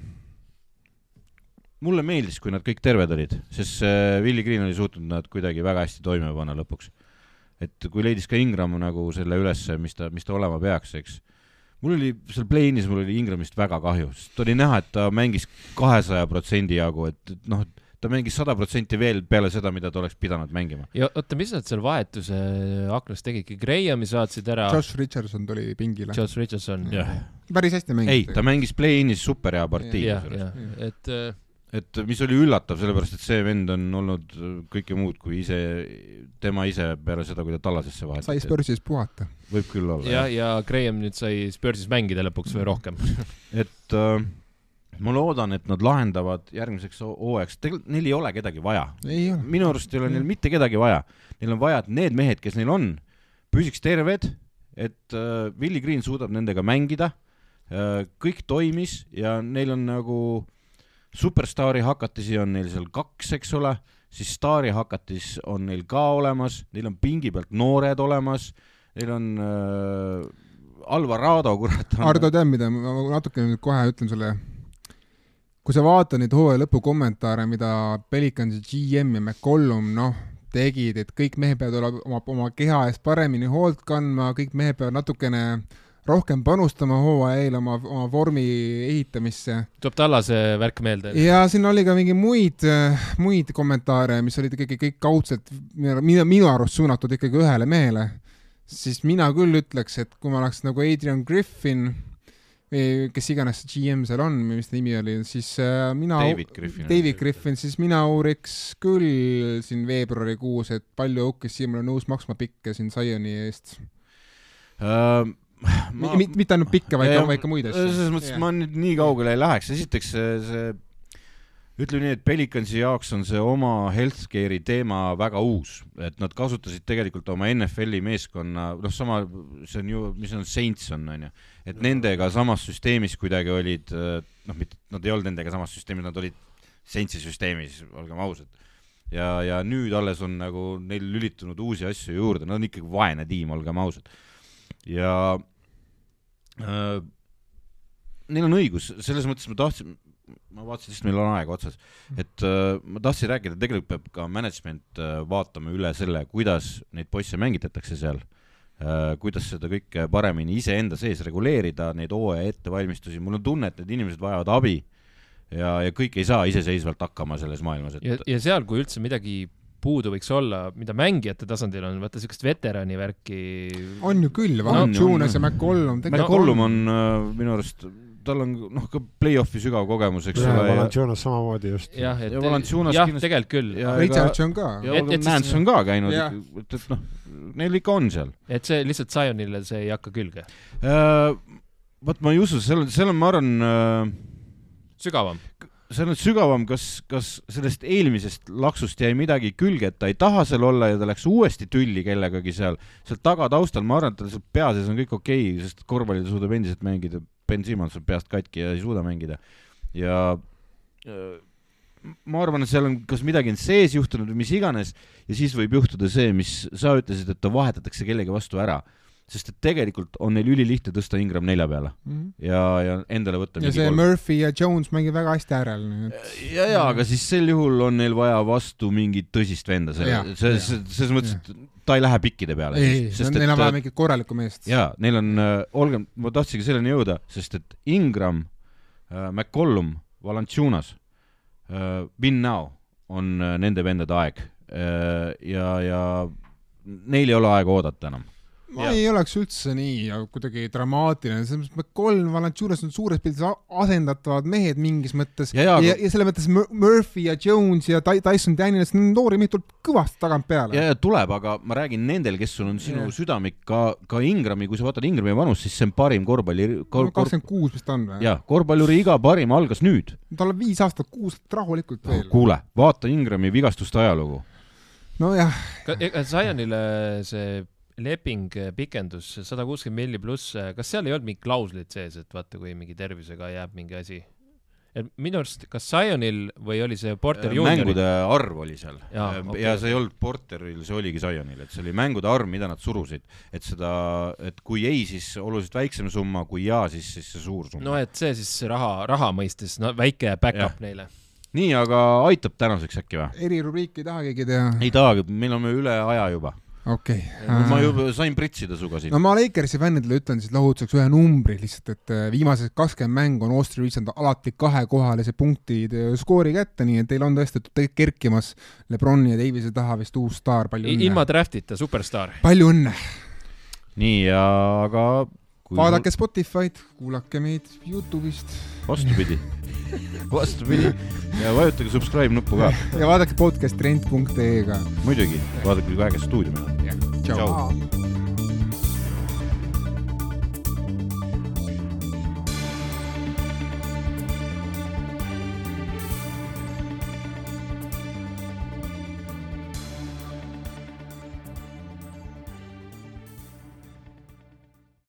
mulle meeldis, kui nad kõik terved olid, sest see Willie Green oli suutnud nad kuidagi väga hästi toime panna lõpuks. et kui leidis ka Ingram nagu selle ülesse, mis ta, mis ta olema peaks, eks. Mul oli seal play-in'is, mul oli Ingramist väga kahju, sest oli näha, et ta mängis kahesaja protsendi jagu, et, et noh, ta mängis sada protsenti veel peale seda, mida ta oleks pidanud mängima. ja oota, mis nad seal vahetuse aknas tegidki, Grahami saatsid ära, Josh Richardson tuli pingile. Josh Richardson. jah, päris hästi mängis. ei, ta mängis play-in'is super hea partii jah, kusjuures. jah, et äh, et mis oli üllatav, sellepärast et see vend on olnud kõike muud kui ise, tema ise peale seda, kui ta tallasesse sai vahetati. Spursis puhata. võib küll olla ja, ja Graham nüüd sai Spursis mängida lõpuks või rohkem. (laughs) et äh, ma loodan, et nad lahendavad järgmiseks hoo- hooajaks, tegelikult neil ei ole kedagi vaja. ei ole. minu arust ei ole neil mitte kedagi vaja. Neil on vaja, et need mehed, kes neil on, püsiks terved, et äh, Willie Green suudab nendega mängida äh,, kõik toimis ja neil on nagu superstaari hakatisi on neil seal kaks, eks ole, siis staari hakatis on neil ka olemas, neil on pingi pealt noored olemas, neil on äh, Alvarado, kurat. Ardo, tead mida, ma natuke nüüd kohe ütlen sulle. kui sa vaatad neid hooaja lõpu kommentaare, mida Pelicansi GM ja McCollum, noh, tegid, et kõik mehed peavad olema oma, oma keha eest paremini hoolt kandma, kõik mehed peavad natukene rohkem panustama hooaja eel oma, oma vormi ehitamisse. tuleb Tallase värk meelde. ja siin oli ka mingi muid, muid kommentaare, mis olid ikkagi kõik kaudselt minu, minu, arust suunatud ikkagi ühele mehele, siis mina küll ütleks, et kui ma oleks nagu Adrian Griffin või kes iganes see GM seal on, mis ta nimi oli, siis äh, mina David Griffin. David Griffin, siis mina uuriks küll siin veebruarikuus, et palju OKC-l on nõus maksma pikke siin Zioni eest. uh,. Ma... mitte mitte ainult pikke, vaid ka, vaid ka muid asju. selles mõttes, et ma nüüd nii kaugele ei läheks, esiteks see, see ütleme nii, et Pelicansi jaoks on see oma healthcare'i teema väga uus, et nad kasutasid tegelikult oma NFL-i meeskonna, noh, sama, see on ju, mis on Saints on, onju, et nendega samas süsteemis kuidagi olid, noh, mitte, nad ei olnud nendega samas süsteemis, nad olid Saintsi süsteemis, olgem ausad. ja, ja nüüd alles on nagu neil lülitunud uusi asju juurde, nad on ikkagi vaene tiim, olgem ausad. ja äh, neil on õigus, selles mõttes ma tahtsin, ma vaatasin, sest meil on aega otsas, et äh, ma tahtsin rääkida, tegelikult peab ka management äh, vaatama üle selle, kuidas neid poisse mängitatakse seal äh,, kuidas seda kõike paremini iseenda sees reguleerida, neid hooaja ettevalmistusi, mul on tunne, et need inimesed vajavad abi ja, ja kõik ei saa iseseisvalt hakkama selles maailmas, ja et, ja seal, kui üldse midagi puudu võiks olla, mida mängijate tasandil on, vaata siukest veterani värki. on ju küll, On, Valanciunas on, ja McCollum. McCollum on äh, minu arust, tal on noh, ka play-off'i sügav kogemus, eks ole, ja, Valanciunas samamoodi just. jah, et Ja Valanciunas jah, kindlasti- tegelikult küll. ja Richardson ka. ja Nance on ka käinud et, et noh, neil ikka on seal. et see lihtsalt Zionile see ei hakka külge. vot ma ei usu, seal on, seal on, ma arvan, sügavam. See on nüüd sügavam, kas, kas sellest eelmisest laksust jäi midagi külge, et ta ei taha seal olla ja ta läks uuesti tülli kellegagi seal, seal tagataustal, ma arvan, et tal seal pea sees on kõik okei okay,, sest korvpalli ta suudab endiselt mängida, Ben Simmons on peast katki ja ei suuda mängida. ja äh, ma arvan, et seal on kas midagi on sees juhtunud või mis iganes ja siis võib juhtuda see, mis sa ütlesid, et ta vahetatakse kellegi vastu ära. Sest et tegelikult on neil ülilihtne tõsta Ingram nelja peale. Ja, ja endale võtta ja see Murphy ja Jones mängib väga hästi et ja, ja aga siis sel juhul on neil vaja vastu mingit tõsist venda, see see, selles mõttes, et ta ei lähe pikkide peale. ei, ei, neil on vaja mingit korralikku meest. jaa, neil on, olgem, ma tahtsingi selleni jõuda, sest et Ingram äh,, McCollum, Valanciunas äh,, Win Now on äh, nende vendade aeg. Äh, ja, ja neil ei ole aega oodata enam. Ma Jaa. ei oleks üldse nii kuidagi dramaatiline, selles mõttes kolm Valanciunas on suures pildis asendatavad mehed mingis mõttes Ja, ja, ja, aga- ja selles mõttes Mur- Murphy ja Jones ja Ty- Tyson Daniels, noori mehi tuleb kõvasti tagant peale. ja, ja tuleb, aga ma räägin nendel, kes sul on sinu Jah. südamik, ka, ka Ingrami, kui sa vaatad Ingrami vanust, siis see on parim korvpalli kor,, kor, kakskümmend kuus vist on või? jaa, korvpalluri iga parim algas nüüd. tal on viis aastat, kuus aastat rahulikult veel. kuule, vaata Ingrami vigastuste ajalugu. nojah, ega Zionile see leping pikendus sada kuuskümmend milli pluss, kas seal ei olnud mingit klauslit sees, et vaata, kui mingi tervisega jääb mingi asi? et minu arust, kas Zionil või oli see Porter Junioril? mängude arv oli seal ja, okei. ja see ei olnud Porteril, see oligi Zionil, et see oli mängude arv, mida nad surusid, et seda, et kui ei, siis oluliselt väiksem summa, kui jaa, siis, siis see suur summa no et see siis raha, raha mõistes, no väike back-up neile. nii, aga aitab tänaseks äkki või? erirubriiki ei taha keegi teha. ei tahagi, meil on üle aja juba. okei. ma juba sain pritsida sinuga siin no. ma Lakersi fännidele ütlen siis lohutuseks ühe numbri lihtsalt, et äh, viimased kakskümmend mängu on Austria saanud alati kahekohalise punktide skoori kätte, nii et teil on tõesti kerkimas Lebroni ja Davise taha vist uus staar, palju õnne. ilma draft'ita superstaar. palju õnne. nii, ja aga vaadake Spotify'd, kuulake meid Youtube'ist vastupidi, (laughs) vastupidi ja vajutage subscribe nuppu ka, ja vaadake podcast trend.ee ka. muidugi, vaadake kui äge stuudio meil on. Tšau. tšau..